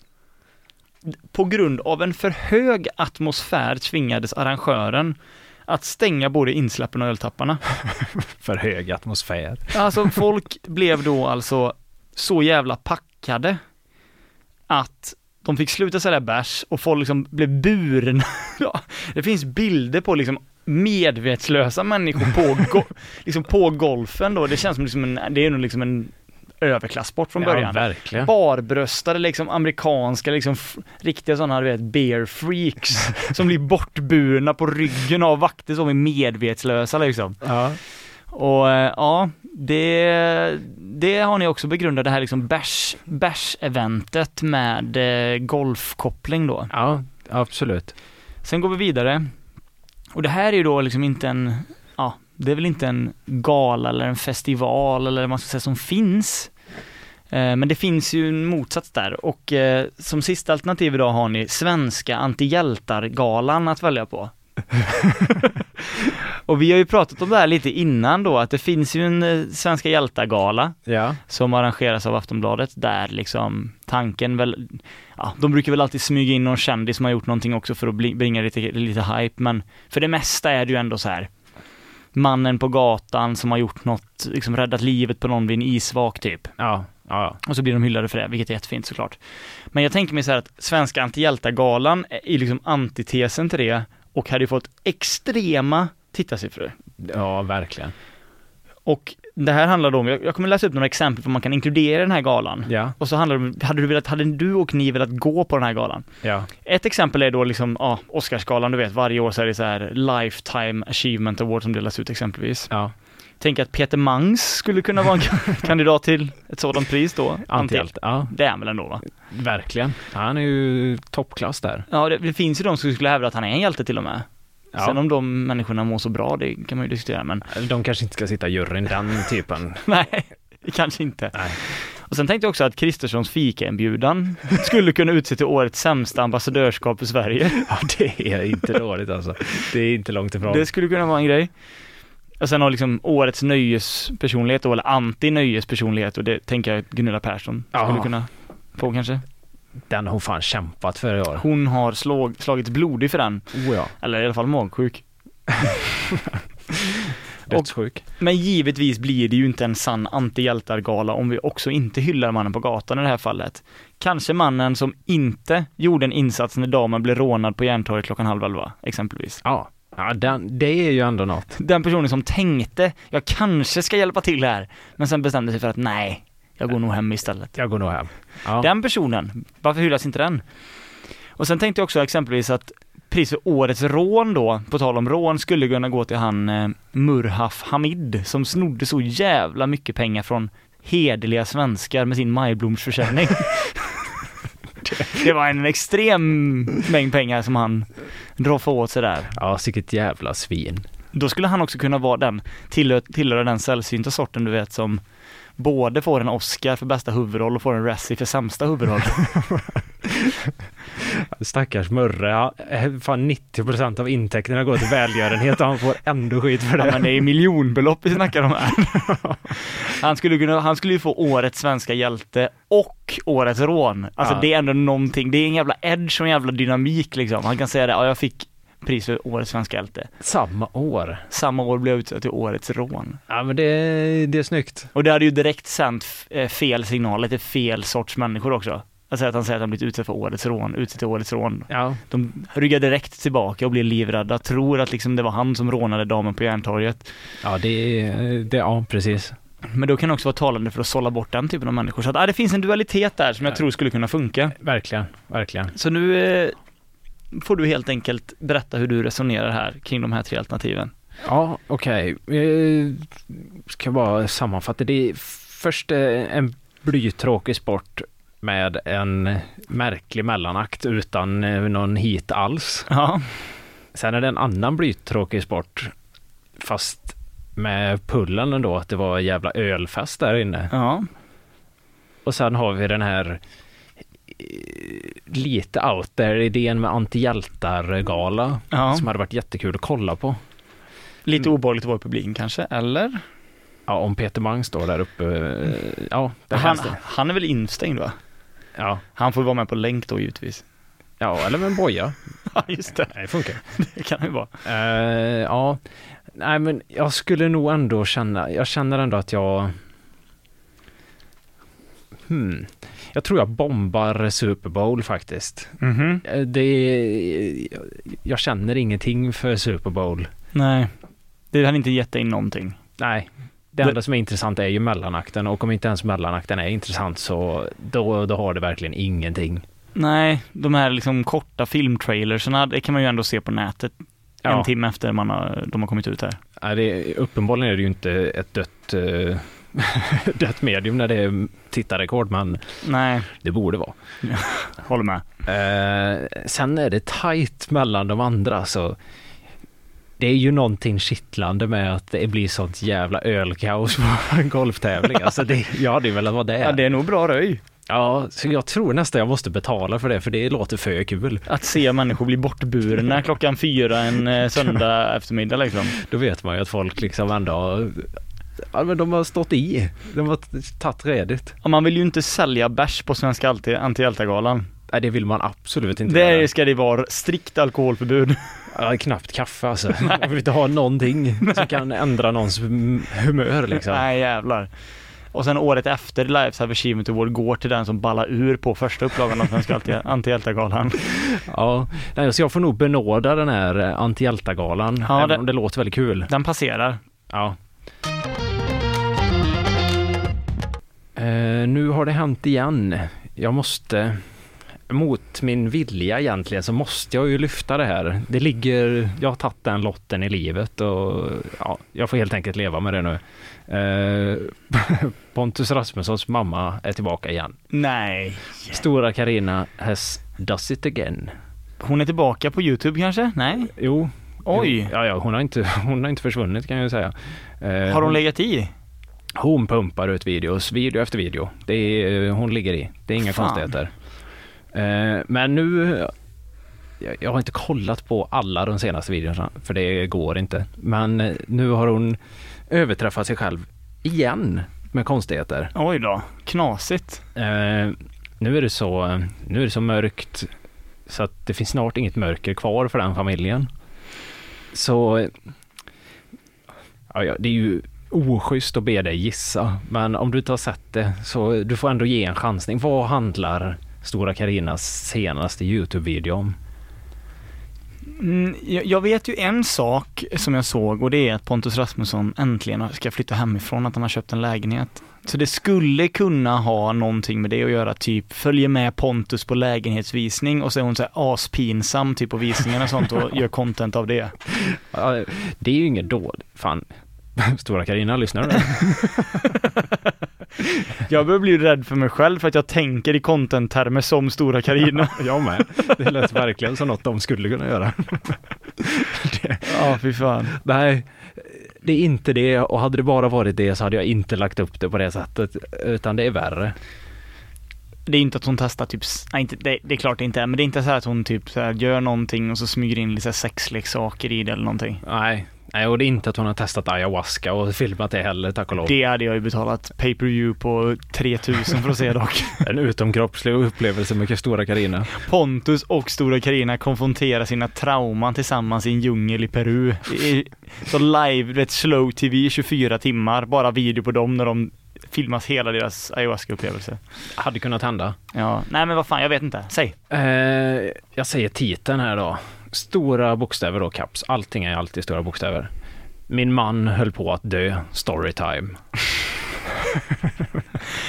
B: på grund av en för hög atmosfär tvingades arrangören att stänga både insläppen och öltapparna.
C: För hög atmosfär.
B: Alltså folk blev då alltså så jävla packade att de fick sluta sälja bärs och folk liksom blev burna. Det finns bilder på liksom medvetslösa människor på, go- liksom på golfen då. Det känns som liksom en, det är nog liksom en överklassport från
C: Ja,
B: början.
C: verkligen.
B: Barbröstade liksom amerikanska liksom riktiga sådana du vet bear freaks som blir bortburna på ryggen av vakter som är medvetslösa liksom.
C: Ja.
B: Och eh, ja, det, det har ni också begrundat det här liksom bärs, bärs-eventet med eh, golfkoppling då.
C: ja, absolut.
B: Sen går vi vidare. Och det här är ju då liksom inte en, ja, det är väl inte en gala eller en festival eller vad man ska säga som finns. Eh, Men det finns ju en motsats där och eh, som sista alternativ idag har ni Svenska Antihjältar-galan att välja på. och vi har ju pratat om det här lite innan då, att det finns ju en eh, Svenska Hjältar-gala
C: Ja.
B: som arrangeras av Aftonbladet där liksom tanken väl, ja, de brukar väl alltid smyga in någon kändis som har gjort någonting också för att bringa lite, lite hype, men för det mesta är det ju ändå så här mannen på gatan som har gjort något, liksom räddat livet på någon vid en isvak typ.
C: Ja. Ja.
B: Och så blir de hyllade för det, vilket är jättefint såklart. Men jag tänker mig så här att Svenska Antihjältar-galan är liksom antitesen till det och hade ju fått extrema tittarsiffror.
C: Ja, verkligen.
B: Och det här handlar om, jag jag kommer läsa upp några exempel på vad man kan inkludera i den här galan.
C: Ja.
B: Och så handlar det om, hade du velat, hade du och ni velat gå på den här galan?
C: Ja.
B: Ett exempel är då liksom, ja, Oscarsgalan, du vet, varje år så är det så här Lifetime Achievement Award som delas ut exempelvis.
C: Ja.
B: Tänk att Peter Mangs skulle kunna vara en kandidat till ett sådant pris då.
C: Antihjälte. Ja,
B: Det är han väl ändå va?
C: verkligen. Han är ju toppklass där.
B: Ja, det, det finns ju de som skulle hävda att han är en hjälte till och med.
C: Ja.
B: Sen om de människorna mår så bra, det kan man ju diskutera, men
C: De kanske inte ska sitta i juryn, den typen.
B: nej, kanske inte.
C: Nej.
B: Och sen tänkte jag också att Kristerssons fikainbjudan skulle kunna utse till årets sämsta ambassadörskap för Sverige.
C: Ja, det är inte dåligt alltså. Det är inte långt ifrån.
B: Det skulle kunna vara en grej. Och sen har liksom årets nöjespersonlighet då, eller anti-nöjespersonlighet och det tänker jag att Gunilla Persson skulle
C: Ja.
B: kunna få kanske.
C: Den har hon fan kämpat för i år.
B: Hon har slag, slagits blodig för den,
C: Oh ja.
B: eller i alla fall magsjuk.
C: Dödssjuk.
B: Men givetvis blir det ju inte en sann antihjältar-gala om vi också inte hyllar mannen på gatan i det här fallet. Kanske mannen som inte gjorde en insats när damen blev rånad på Järntorget klockan halv elva, exempelvis.
C: Ja. Ja, den, det är ju ändå något.
B: Den personen som tänkte, jag kanske ska hjälpa till här, men sen bestämde sig för att nej, jag går nog hem istället.
C: Jag går nog hem. Ja.
B: Den personen, varför hyllas inte den? Och sen tänkte jag också exempelvis att priset för årets rån då, på tal om rån, skulle kunna gå till han eh, Murhaf Hamid som snodde så jävla mycket pengar från hederliga svenskar med sin majblomsförsäljning. Det var en extrem mängd pengar som han roffade åt sig där.
C: Ja, sicket jävla svin.
B: Då skulle han också kunna vara den, tillhör, tillhöra den sällsynta sorten du vet som både får en Oscar för bästa huvudroll och får en Razzie för sämsta huvudroll.
C: Stackars Murre. Eh, fan 90% av intäkterna går till välgörenhet och han får ändå skit för det.
B: Ja, men det är miljonbelopp vi snackar om här. Han skulle, kunna, han skulle ju få årets svenska hjälte och årets rån. Alltså
C: Ja.
B: det är ändå någonting, det är en jävla edge och en jävla dynamik liksom. Han kan säga det, ja jag fick pris för årets svenska hjälte.
C: Samma år.
B: Samma år blev jag utsedd till årets rån.
C: Ja, men det, det är snyggt.
B: Och det hade ju direkt sänt eh, fel signaler till fel sorts människor också. Alltså att han säger att han blivit utsedd för årets rån, utsedd till årets rån.
C: Ja,
B: De ryggar direkt tillbaka och blir livrädda, tror att liksom det var han som rånade damen på Järntorget.
C: ja det det, ja precis.
B: Men då kan det också vara talande för att sålla bort den typen av människor. Så att, ah, det finns en dualitet där som jag
C: Ja.
B: tror skulle kunna funka.
C: Verkligen, verkligen.
B: Så nu eh, får du helt enkelt berätta hur du resonerar här kring de här tre alternativen.
C: Ja, okej. Okay. Ska bara sammanfatta. Det är först eh, en blytråkig sport med en märklig mellanakt utan eh, någon hit alls.
B: Ja.
C: Sen är det en annan blytråkig sport fast med pullen ändå att det var jävla ölfest där inne.
B: Ja.
C: Och sen har vi den här eh, lite out there idén med antihjältar-gala
B: ja.
C: som hade varit jättekul att kolla på.
B: Lite obehagligt att vara i publiken kanske, eller?
C: Ja, om Peter Mang står där uppe. eh, Ja, det
B: Han,
C: det.
B: han är väl instängd va?
C: Ja,
B: Han får vara med på länk då givetvis.
C: ja eller med en boja.
B: Ja, just det.
C: Det funkar.
B: Det kan ju vara.
C: Eh, ja, nej men jag skulle nog ändå känna, jag känner ändå att jag Hmm. Jag tror jag bombar Super Bowl faktiskt.
B: Mhm.
C: Eh, Det, jag känner ingenting för Super Bowl.
B: Nej. Det hade inte gett dig någonting.
C: Nej, det enda som är intressant är ju mellanakten och om inte ens mellanakten är intressant så då, då har det verkligen ingenting.
B: Nej, de här liksom korta filmtrailersarna, det kan man ju ändå se på nätet en
C: Ja.
B: timme efter man har, de har kommit ut här.
C: Nej, det, uppenbarligen är det ju inte ett dött, eh, dött medium när det är tittarrekord, men
B: Nej,
C: det borde vara.
B: håller med.
C: Eh, sen är det tajt mellan de andra, så det är ju någonting kittlande med att det blir sånt jävla ölkaos på en golftävling. Alltså det, jag hade ju velat vara där.
B: Ja, det är nog bra röj.
C: Ja, så jag tror nästan jag måste betala för det, för det låter för kul.
B: Att se människor bli bortburna klockan fyra en eh, söndag eftermiddag liksom.
C: Då vet man ju att folk liksom ändå Ja, men de har stått i. De har tagit redigt.
B: Och man vill ju inte sälja bärs på Svenska Anti- Antihjältagalan.
C: Nej, det vill man absolut inte
B: Där
C: göra.
B: ska det vara strikt alkoholförbud.
C: Ja, knappt kaffe alltså. Man vill inte ha någonting som kan ändra någons hum- humör liksom.
B: Nej jävlar. Och sen året efter Lifestyle Achievement Award går till den som ballar ur på första upplagan av Svenska Anti- Antihjältagalan.
C: Ja, nej, så jag får nog benåda den här eh, antihjältagalan,
B: Ja,
C: även
B: det-
C: om det låter väldigt kul.
B: Den passerar.
C: Ja. Eh, nu har det hänt igen. Jag måste, mot min vilja egentligen, så måste jag ju lyfta det här. Det ligger, jag har tagit den lotten i livet och ja, jag får helt enkelt leva med det nu. Eh, Pontus Rasmussons mamma är tillbaka igen.
B: Nej.
C: Stora Karina has does it again.
B: Hon är tillbaka på Youtube kanske? Nej?
C: Jo.
B: Oj.
C: Ja, ja, hon har inte, hon har inte försvunnit kan jag ju säga. Eh,
B: Har hon legat i?
C: Hon pumpar ut videos, video efter video. Det är, eh, hon ligger i. Det är inga
B: Fan.
C: konstigheter. Eh, men nu, jag, jag har inte kollat på alla de senaste videorna, för det går inte. Men eh, nu har hon överträffat sig själv igen med konstigheter.
B: Oj då. Knasigt.
C: Eh, nu är det så, nu är det så mörkt så att det finns snart inget mörker kvar för den familjen. Så ja, ja, det är ju oschysst att be dig gissa, men om du inte har sett det så du får ändå ge en chansning. Vad handlar Stora Karinas senaste Youtube-video om?
B: Mm, jag, vet ju en sak som jag såg och det är att Pontus Rasmusson äntligen ska flytta hemifrån, att han har köpt en lägenhet. Så det skulle kunna ha någonting med det att göra, typ följer med Pontus på lägenhetsvisning och så är hon så här aspinsam typ på visningen och sånt och gör content av det.
C: Ja, det är ju inget dåligt. Fan, Stora Karina, lyssnar du?
B: Jag börjar bli rädd för mig själv för att jag tänker i content-termer som Stora Karina.
C: jag med. Det lät verkligen som något de skulle kunna göra.
B: Ja, fy fan.
C: Nej, det är inte det och hade det bara varit det så hade jag inte lagt upp det på det sättet, utan det är värre.
B: Det är inte att hon testar typ, nej inte, det, det är klart det inte är, men det är inte så här att hon typ så här gör någonting och så smyger in lite sexleksaker i det eller någonting.
C: Nej, nej, och det är inte att hon har testat ayahuasca och filmat det heller, tack och lov.
B: Det hade jag ju betalat pay per view på 3000 för att se dock.
C: En utomkroppslig upplevelse med Stora Karina.
B: Pontus och Stora Karina konfronterar sina trauman tillsammans i en djungel i Peru. Så live, vet slow tv i 24 timmar, bara video på dem när de filmas hela deras ayahuasca-upplevelse.
C: Hade kunnat hända.
B: Ja, nej men vad fan, jag vet inte. Säg.
C: Eh, jag säger titeln här då. Stora bokstäver då, caps. Allting är alltid stora bokstäver. Min man höll på att dö. Storytime.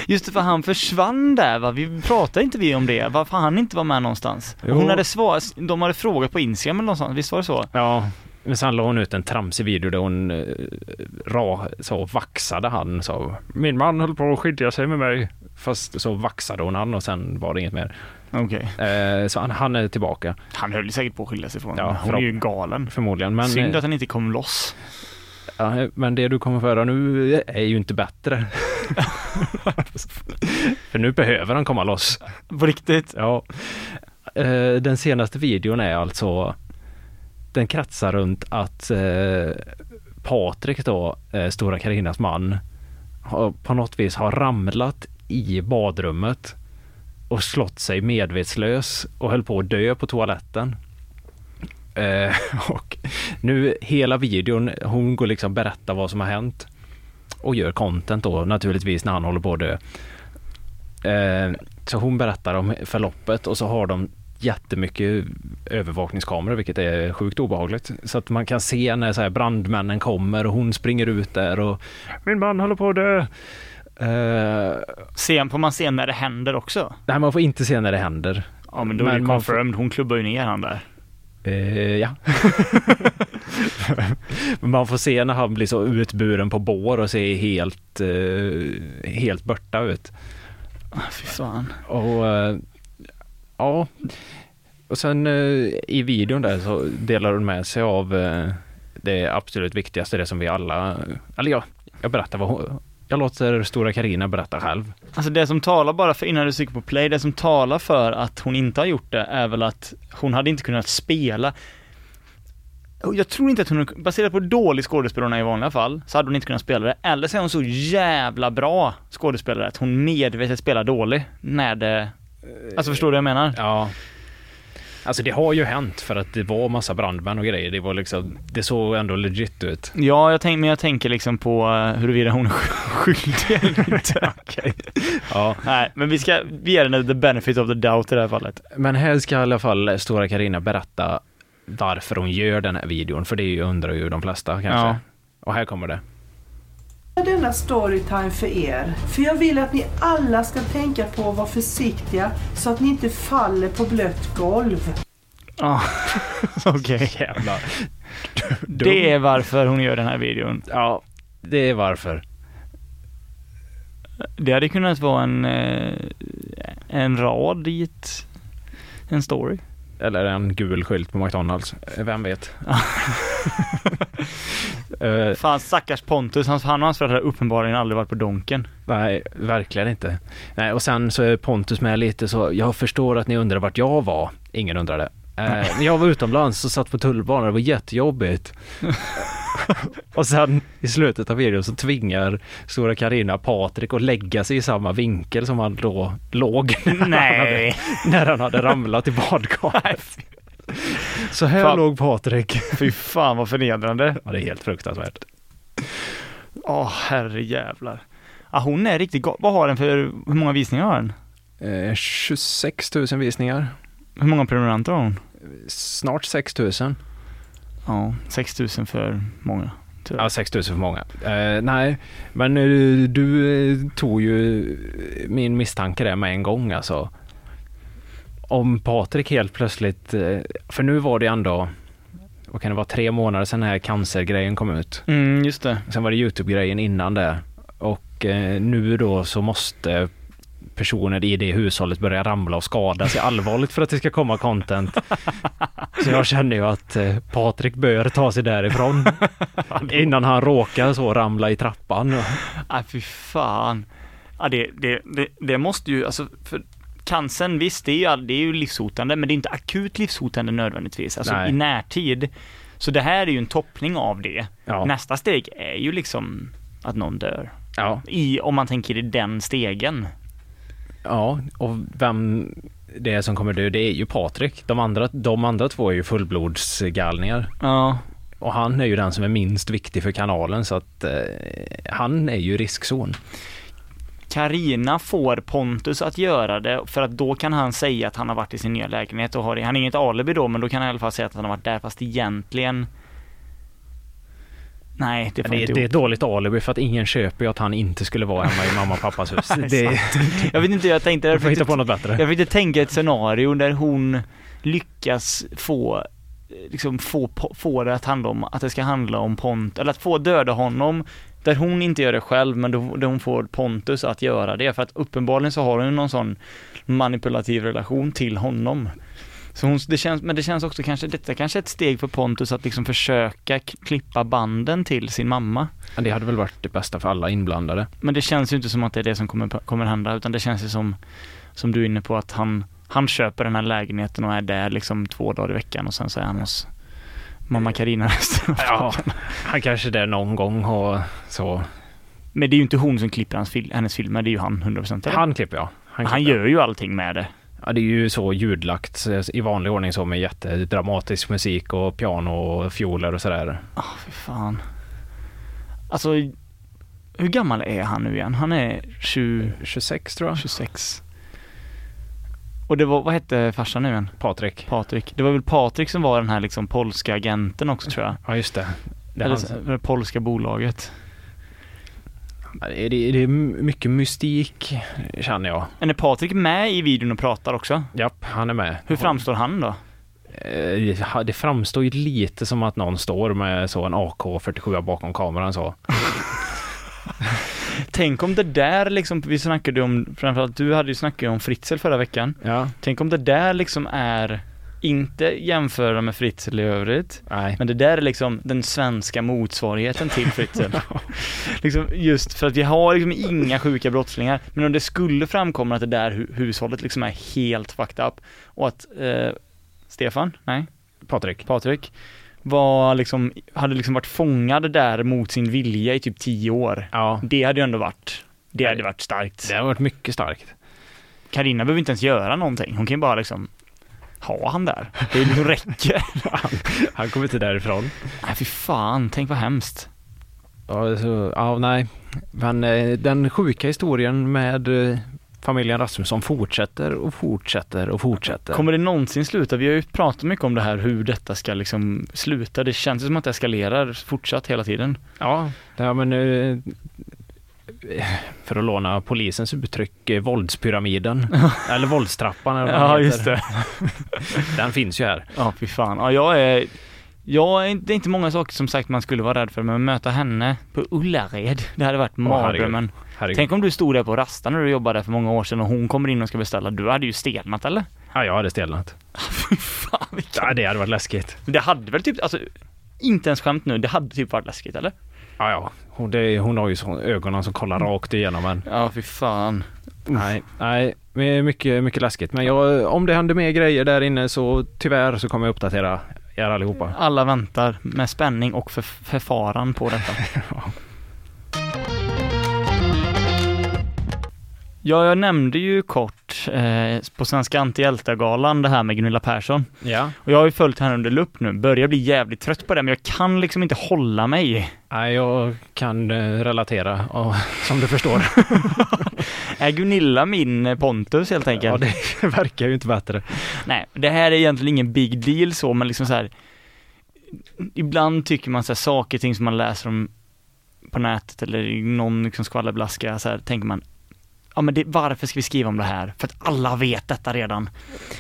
B: Just det, för han försvann där va? Vi pratade inte vi om det? Varför han inte var med någonstans?
C: Jo.
B: Hon hade svarat, de hade frågat på Instagram eller någonstans, visst var det så?
C: Ja, men sen la hon ut en tramsig video där hon eh, ra, så vaxade han så. Min man höll på att skilja sig med mig. Fast så vaxade hon han och sen var det inget mer.
B: Okej.
C: Eh, så han, han är tillbaka
B: Han höll säkert på att skilja sig från
C: Ja.
B: Hon är ju galen.
C: förmodligen. Men,
B: Synd att han inte kom loss.
C: ja, men det du kommer få höra nu är ju inte bättre. För nu behöver han komma loss.
B: På riktigt?
C: Ja. Eh, den senaste videon är alltså den kretsar runt att eh, Patrik då, eh, Stora Karinas man, har, på något vis har ramlat i badrummet och slått sig medvetslös och höll på att dö på toaletten. Eh, och nu hela videon, hon går liksom berätta vad som har hänt och gör content då naturligtvis när han håller på att dö. Eh, så hon berättar om förloppet och så har de jättemycket övervakningskameror vilket är sjukt obehagligt. Så att man kan se när så här brandmännen kommer och hon springer ut där och min man håller på att dö. Eh,
B: Sen får man se när det händer också.
C: nej, man får inte se när det händer.
B: Ja men då är det
C: Men man får-
B: confirmed, hon klubbar ju ner han där.
C: Eh, ja. Man får se när han blir så utburen på bår och ser helt, eh, helt borta ut.
B: Ah, Fy fan.
C: Och eh, ja, och sen i videon där så delar hon med sig av det absolut viktigaste, det som vi alla, eller ja, jag berättar vad hon, jag låter Stora Karina berätta själv.
B: Alltså det som talar bara för, innan du trycker på play, det som talar för att hon inte har gjort det är väl att hon hade inte kunnat spela jag tror inte att hon, baserat på hur dålig är i vanliga fall, så hade hon inte kunnat spela det. Eller så är hon så jävla bra skådespelare att hon medvetet spelar dålig när det Alltså förstår du vad jag menar?
C: Ja. Alltså det har ju hänt för att det var massa brandmän och grejer. Det var liksom, det såg ändå legit ut.
B: Ja, jag tänk, men jag tänker liksom på uh, huruvida hon är skyldig eller inte.
C: Okej. Ja.
B: Nej, men vi ska, vi ger henne the benefit of the doubt i det här fallet.
C: Men här ska i alla fall Stora Karina berätta varför hon gör den här videon. För det undrar ju de flesta kanske.
B: Ja.
C: Och här kommer det.
E: Denna storytime för er. För jag vill att ni alla ska tänka på att vara försiktiga så att ni inte faller på blött golv.
B: Ja, okej.
C: Jävlar.
B: Det är varför hon gör den här videon.
C: Ja, det är varför.
B: Det hade kunnat vara en, eh, en rad i ett, en story.
C: Eller en gul skylt på McDonalds. Vem vet? Eh,
B: Fan stackars Pontus, han, han och hans föräldrar har uppenbarligen aldrig varit på Donken.
C: nej, verkligen inte. Nej, och sen så är Pontus med lite så, jag förstår att ni undrar vart jag var. Ingen undrade. Eh, när jag var utomlands och satt på tunnelbanan, det var jättejobbigt. och sen i slutet av videon så tvingar Stora Karina Patrik att lägga sig i samma vinkel som han då låg.
B: Nej.
C: när han hade ramlat i badkaret. Så här
B: Fan.
C: låg Patrik.
B: Fy fan vad förnedrande.
C: Ja, det är helt fruktansvärt.
B: Åh herre jävlar. Ja, hon är riktigt go- Vad har den för, hur många visningar har den?
C: Eh, 26 000 visningar.
B: Hur många prenumeranter har hon?
C: Snart 6 000.
B: Ja, 6000 för många. tyvärr.
C: Ja, 6 000 för många. Eh, nej, men eh, du eh, tog ju min misstanke där med en gång alltså. Om Patrik helt plötsligt, eh, för nu var det ändå, vad kan det vara, tre månader sedan den här cancergrejen kom ut.
B: Mm, just det.
C: Sen var det Youtube-grejen innan det. Och eh, nu då så måste personer i det hushållet börja ramla och skada sig allvarligt för att det ska komma content. Så jag känner ju att eh, Patrik bör ta sig därifrån innan han råkar så ramla i trappan.
B: Nej fy fan. Ja det, det, det, det måste ju, alltså för cancern visst det är, ju, det är ju livshotande men det är inte akut livshotande nödvändigtvis. Alltså
C: Nej.
B: i närtid. Så det här är ju en toppning av det.
C: Ja,
B: Nästa steg är ju liksom att någon dör.
C: ja,
B: I, om man tänker i den stegen.
C: ja, och vem det är som kommer dö, det är ju Patrik. De andra, de andra två är ju fullblodsgalningar.
B: Ja.
C: Och han är ju den som är minst viktig för kanalen så att eh, han är ju riskzon.
B: Karina får Pontus att göra det för att då kan han säga att han har varit i sin nya lägenhet och har det. Han har inget alibi då men då kan han i alla fall säga att han har varit där fast egentligen Nej, det får
C: Det, det är ett dåligt alibi för att ingen köper ju att han inte skulle vara hemma i mamma och pappas hus. det,
B: Jag vet inte, jag tänkte... Jag
C: får hitta på något bättre.
B: jag försökte tänka ett scenario där hon lyckas få liksom få, få det att handla om, att det ska handla om Pont, eller att få döda honom där hon inte gör det själv men då, där hon får Pontus att göra det för att uppenbarligen så har hon någon sån manipulativ relation till honom. Så hon, det känns, men det känns också kanske, detta kanske är ett steg för Pontus att liksom försöka klippa banden till sin mamma.
C: Men Det hade väl varit det bästa för alla inblandade.
B: Men det känns ju inte som att det är det som kommer, kommer hända utan det känns ju som, som du är inne på att han, han köper den här lägenheten och är där liksom två dagar i veckan och sen så är han hos mamma Carina resten
C: Ja, han kanske är där någon gång och så.
B: Men det är ju inte hon som klipper hans fil- hennes filmer, det är ju han 100% eller?
C: Han klipper jag.
B: han
C: klipper.
B: gör ju allting med det.
C: Ja, det är ju så ljudlagt i vanlig ordning så med jättedramatisk musik och piano och fioler och sådär.
B: Ja, fy fan. Alltså, hur gammal är han nu igen? Han är 20,
C: 26 tror jag.
B: 26. Och det var, vad hette farsan nu igen?
C: Patrik.
B: Patrik. Det var väl Patrik som var den här liksom polska agenten också tror jag.
C: Ja, just det. Det
B: Eller
C: hans,
B: det polska bolaget.
C: det, är- det är mycket mystik känner jag.
B: Men är Patrik med i videon och pratar också?
C: Japp, han är med.
B: Hur framstår han då?
C: Eh, Det framstår ju lite som att någon står med så en AK47 bakom kameran så.
B: Tänk om det där liksom, vi snackade om, framförallt du hade ju snackat om Fritzl förra veckan.
C: Ja,
B: Tänk om det där liksom är, inte jämföra med Fritzl i övrigt,
C: nej.
B: men det där är liksom den svenska motsvarigheten till Fritzl. liksom just för att vi har liksom inga sjuka brottslingar, men om det skulle framkomma att det där hu- hushållet liksom är helt fucked up och att eh, Stefan, nej,
C: Patrik.
B: Patrik, var liksom, hade liksom varit fångad där mot sin vilja i typ tio år.
C: Ja,
B: Det hade ju ändå varit, det hade varit starkt.
C: det har varit mycket starkt.
B: Karina behöver inte ens göra någonting, hon kan ju bara liksom ha han där. Det liksom räcker.
C: Han kommer inte därifrån.
B: Nej fy fan, tänk vad hemskt.
C: Ja, så, ja nej. Men eh, den sjuka historien med eh, familjen Rasmusson fortsätter och fortsätter och fortsätter.
B: Kommer det någonsin sluta? Vi har ju pratat mycket om det här hur detta ska liksom sluta. Det känns som att det eskalerar fortsatt hela tiden.
C: Ja, ja men eh, för att låna polisens uttryck, eh, våldspyramiden. eller våldstrappan eller vad
B: Ja
C: den
B: just
C: heter.
B: det.
C: Den finns ju här.
B: Ja fy fan. Ja jag är jag är inte, det är inte många saker som sagt man skulle vara rädd för, men möta henne på Ullared, det hade varit mardrömmen.
C: Herregud.
B: Tänk om du stod där på Rasta när du jobbade där för många år sedan och hon kommer in och ska beställa. Du hade ju stelnat eller?
C: Ja, jag hade stelnat.
B: Fy fan vilken...
C: Ja, det hade varit läskigt.
B: Det hade väl typ, alltså inte ens skämt nu, det hade typ varit läskigt eller?
C: Ja, ja. Hon, det, hon har ju så, ögonen som kollar rakt igenom en.
B: Ja fy fan.
C: Nej, nej, är mycket, mycket läskigt. Men jag, om det händer mer grejer där inne så tyvärr så kommer jag uppdatera er allihopa.
B: Alla väntar med spänning och för, förfaran på detta. Ja, jag nämnde ju kort eh, på Svenska Antihjältar-galan det här med Gunilla Persson.
C: Ja.
B: Och jag har ju följt henne under lupp nu, börjar bli jävligt trött på det, men jag kan liksom inte hålla mig.
C: Nej, jag kan eh, relatera, och, som du förstår.
B: Är Gunilla min eh, Pontus helt enkelt?
C: Ja, det verkar ju inte bättre.
B: Nej, det här är egentligen ingen big deal så, men liksom så här. Ibland tycker man så här, saker och ting som man läser om på nätet eller i någon liksom skvallerblaska så här, tänker man Ja men det, varför ska vi skriva om det här? För att alla vet detta redan.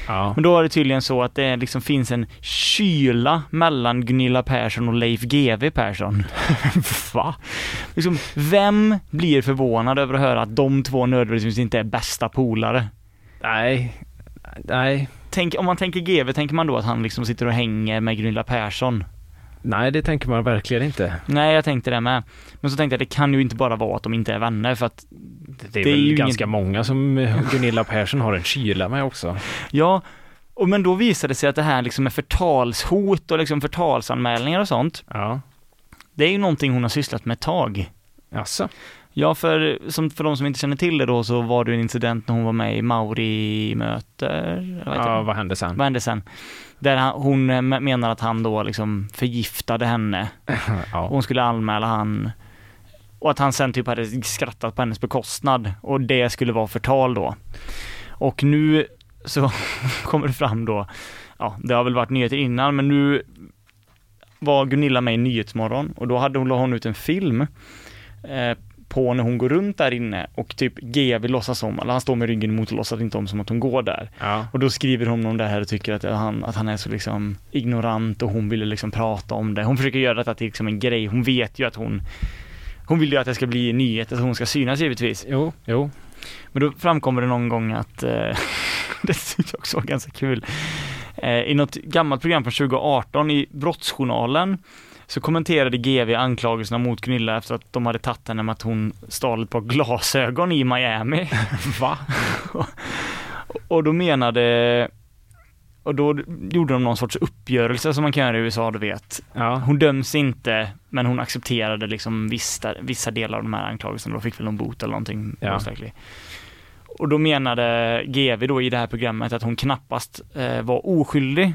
C: Ja.
B: Men då är det tydligen så att det liksom finns en kyla mellan Gunilla Persson och Leif GW Persson. Va? Liksom, vem blir förvånad över att höra att de två nödvändigtvis inte är bästa polare?
C: Nej, nej,
B: Tänk, om man tänker GW, tänker man då att han liksom sitter och hänger med Gunilla Persson?
C: Nej, det tänker man verkligen inte.
B: Nej, jag tänkte det med. Men så tänkte jag, det kan ju inte bara vara att de inte är vänner för att,
C: Det är,
B: Det är
C: väl
B: ju
C: ganska många som eh, Gunilla Persson har en kyla med också.
B: ja, och men då visade det sig att det här liksom med förtalshot och liksom förtalsanmälningar och sånt,
C: Ja.
B: det är ju någonting hon har sysslat med ett tag.
C: Jaså?
B: Ja, för, som, för de som inte känner till det då så var det en incident när hon var med i Mauri-möter, vad heter
C: Ja, vad hände sen?
B: Vad hände sen? Där han, hon menar att han då liksom förgiftade henne
C: Ja.
B: hon skulle anmäla han och att han sen typ hade skrattat på hennes bekostnad och det skulle vara förtal då. Och nu så kommer det fram då, ja det har väl varit nyheter innan men nu var Gunilla med i Nyhetsmorgon och då hade hon, la hon ut en film eh, på när hon går runt där inne och typ GV låtsas om, eller han står med ryggen emot och låtsas inte om som att hon går där.
C: Ja.
B: Och då skriver hon om det här och tycker att han, att han är så liksom ignorant och hon ville liksom prata om det. Hon försöker göra detta till liksom en grej. Hon vet ju att hon hon vill ju att det ska bli nyheter så hon ska synas givetvis.
C: Jo, jo.
B: Men då framkommer det någon gång att, eh, det tyckte jag också var ganska kul, eh, i något gammalt program från 2018 i Brottsjournalen så kommenterade GV anklagelserna mot Gunilla efter att de hade tagit henne med att hon stal ett par glasögon i Miami.
C: Va?
B: Och då menade och då gjorde de någon sorts uppgörelse som man kan göra i USA, du vet.
C: Ja.
B: Hon döms inte, men hon accepterade liksom vissa, vissa delar av de här anklagelserna. Då fick väl någon bot eller någonting.
C: Ja.
B: Och då menade GV då i det här programmet att hon knappast eh, var oskyldig.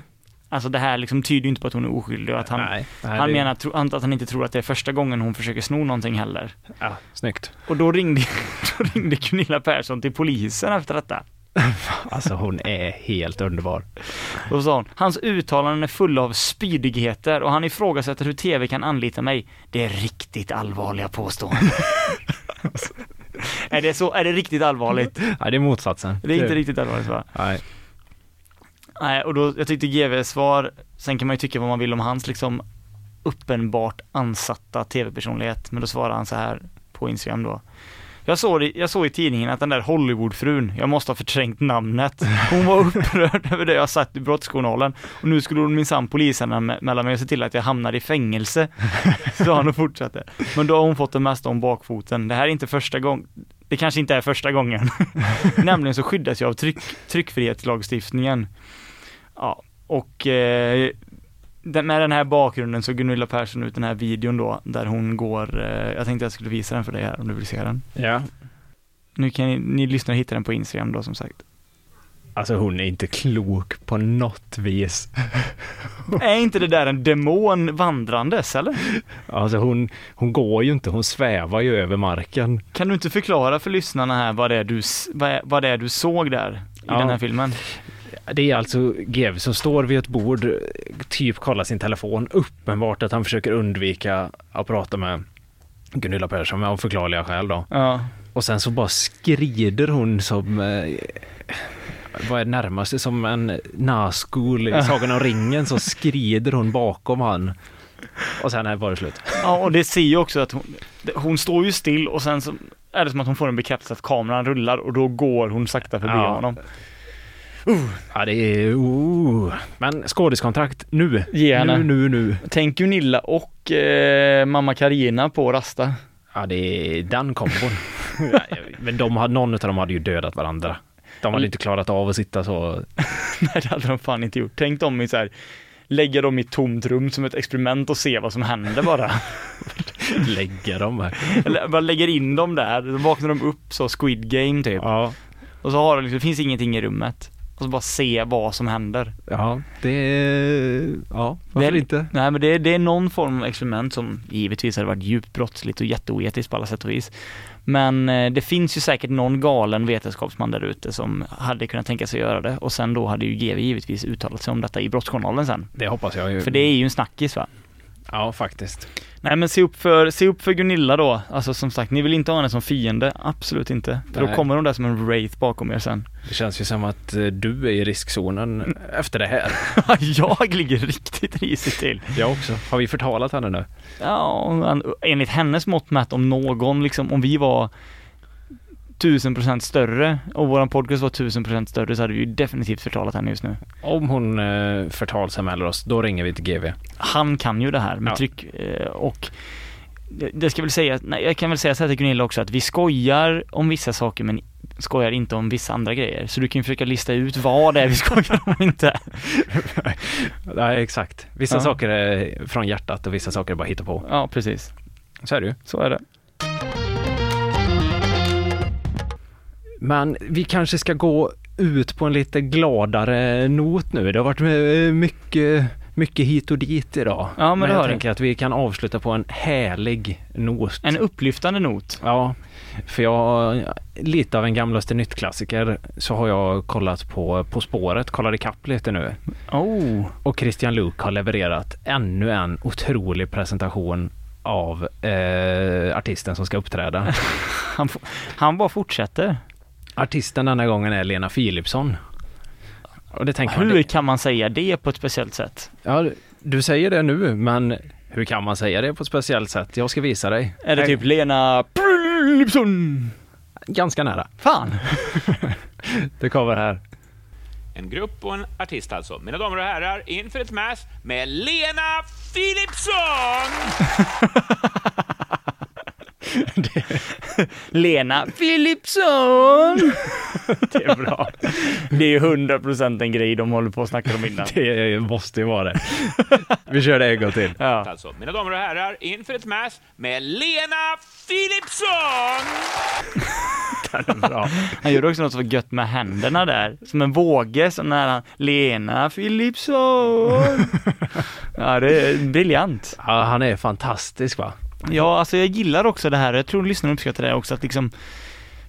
B: Alltså det här liksom tyder ju inte på att hon är oskyldig och att han,
C: nej, nej,
B: han
C: det-
B: menar tro- att han inte tror att det är första gången hon försöker sno någonting heller.
C: Ja, snyggt.
B: Och då ringde, då ringde Gunilla Persson till polisen efter detta.
C: Alltså hon är helt underbar.
B: Då sa hon, hans uttalanden är fulla av spydigheter och han ifrågasätter hur TV kan anlita mig. Det är riktigt allvarliga påståenden. är det så, är det riktigt allvarligt?
C: Nej, det är motsatsen.
B: Det är inte riktigt allvarligt va?
C: Nej.
B: Nej, och då, jag tyckte GVs svar, sen kan man ju tycka vad man vill om hans liksom uppenbart ansatta tv-personlighet, men då svarar han så här på Instagram då. Jag såg, i- jag såg i tidningen att den där Hollywoodfrun, jag måste ha förträngt namnet. Hon var upprörd över det jag sagt i Brottsjournalen och nu skulle hon minsann polisanmäla mig och se till att jag hamnar i fängelse. Så han och fortsatte. Men då har hon fått det mesta om bakfoten. Det här är inte första gången, det kanske inte är första gången. Nämligen så skyddas jag av tryck, tryckfrihetslagstiftningen. Ja, och eh, med den här bakgrunden så Gunilla Persson ut den här videon då, där hon går, eh, jag tänkte jag skulle visa den för dig här om du vill se den.
C: Ja.
B: Nu kan ni, ni lyssnare hitta den på Instagram då som sagt.
C: Alltså hon är inte klok på något vis.
B: Är inte det där en demon vandrandes eller?
C: Alltså hon, hon går ju inte, hon svävar ju över marken.
B: Kan du inte förklara för lyssnarna här vad det är du, vad är, vad det är du såg där i
C: Ja.
B: den här filmen?
C: Det är alltså GV som står vid ett bord, typ kollar sin telefon. Uppenbart att han försöker undvika att prata med Gunilla Persson av förklarliga skäl då.
B: Ja.
C: Och sen så bara skrider hon som eh, vad är närmast som en Nazgul i Sagan om ringen så skrider hon bakom han. Och sen är det slut.
B: Ja, och det ser ju också att hon, hon står ju still och sen så är det som att hon får en bekräftelse att kameran rullar och då går hon sakta förbi
C: Ja.
B: honom.
C: Ja det är... Uh. Men skådiskontrakt nu.
B: Ge henne.
C: Nu, nu, nu.
B: Tänk Gunilla och eh, mamma Karina på Rasta.
C: Ja det är den kombon. Men de hade, någon av dem hade ju dödat varandra. De hade inte klarat av att sitta så.
B: Nej, det hade de fan inte gjort. Tänk dem i så här, lägga dem i ett tomt rum som ett experiment och se vad som händer bara.
C: Lägga dem här.
B: Eller bara lägger in dem där, då vaknar de upp så Squid Game typ.
C: Ja,
B: Och så har de liksom, det finns ingenting i rummet. Och så bara se vad som händer.
C: ja det är... Ja, varför
B: Det
C: inte?
B: Nej men det är, det är någon form av experiment som givetvis hade varit djupt brottsligt och jätteoetiskt på alla sätt och vis. Men eh, det finns ju säkert någon galen vetenskapsman där ute som hade kunnat tänka sig göra det och sen då hade ju GV givetvis uttalat sig om detta i Brottsjournalen sen.
C: Det hoppas jag ju.
B: För det är ju en snackis va?
C: Ja, faktiskt.
B: Nej men se upp för, se upp för Gunilla då. Alltså som sagt, ni vill inte ha henne som fiende. Absolut inte. För då
C: Nej.
B: kommer hon där som en wraith bakom er sen.
C: Det känns ju som att eh, du är i riskzonen efter det här.
B: jag ligger riktigt risigt till.
C: Jag också. Har vi förtalat henne nu?
B: Ja, en- enligt hennes mått mätt om någon liksom, om vi var tusen procent större och våran podcast var tusen procent större så hade vi ju definitivt förtalat henne just nu.
C: Om hon eh, förtalsanmäler oss, då ringer vi till GV.
B: Han kan ju det här med
C: Ja.
B: tryck eh, och det ska väl säga, nej, jag kan väl säga så här till Gunilla också att vi skojar om vissa saker men skojar inte om vissa andra grejer. Så du kan ju försöka lista ut vad det är vi skojar om inte.
C: Nej, exakt. Vissa
B: Ja.
C: saker är från hjärtat och vissa saker är bara hitta på.
B: Ja, precis.
C: Så är det ju.
B: Så är det.
C: Men vi kanske ska gå ut på en lite gladare not nu. Det har varit eh, mycket, mycket hit och dit idag.
B: Ja, men det
C: jag
B: det.
C: tänker att vi kan avsluta på en härlig not.
B: En upplyftande not.
C: Ja, för jag, lite av en gamlaste nytt-klassiker, så har jag kollat på På spåret, kollar ikapp lite nu.
B: Oh,
C: Och Christian Luuk har levererat ännu en otrolig presentation av eh, artisten som ska uppträda.
B: han, han bara fortsätter.
C: Artisten denna gången är Lena Philipsson. Och det tänker man,
B: Hur kan man säga det på ett speciellt sätt?
C: ja, du säger det nu, men hur kan man säga det på ett speciellt sätt? Jag ska visa dig.
B: Är det typ Lena Philipsson?
C: Ganska nära.
B: Fan!
C: Det kommer här.
F: En grupp och en artist alltså. Mina damer och herrar, inför ett match med Lena Philipsson!
B: Lena Philipsson! det är bra. Det är ju 100% en grej de håller på att snacka om innan.
C: Det måste ju vara det. Vi kör det en gång till.
B: Ja.
F: Alltså, mina damer och herrar, inför ett match med Lena Philipsson!
C: Bra.
B: Han gjorde också något så gött med händerna där, som en våge, så när han Lena Philipsson. Ja, det är briljant.
C: Ja, han är fantastisk va?
B: Ja, alltså jag gillar också det här, jag tror lyssnarna uppskattar det också, att liksom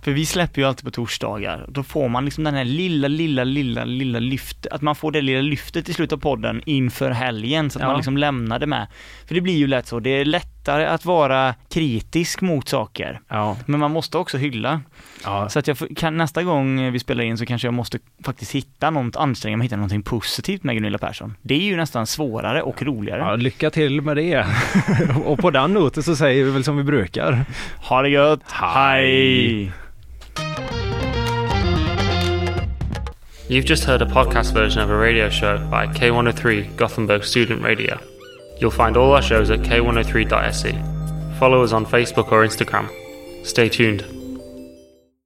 B: för vi släpper ju alltid på torsdagar, då får man liksom den här lilla, lilla, lilla, lilla lyftet, att man får det lilla lyftet i slutet av podden inför helgen, så att
C: Ja.
B: man liksom lämnar det med. För det blir ju lätt så, det är lättare att vara kritisk mot saker,
C: Ja.
B: men man måste också hylla.
C: ja.
B: Så att jag kan, nästa gång vi spelar in så kanske jag måste faktiskt hitta något, anstränga mig hitta någonting positivt med Gunilla Persson. Det är ju nästan svårare och roligare.
C: Ja, lycka till med det. Och på den noten så säger vi väl som vi brukar.
B: Ha det gött!
C: Hej.
A: You've just heard a podcast version of a radio show by K103 Gothenburg Student Radio. You'll find all our shows at k103.se. Follow us on Facebook or Instagram. Stay tuned.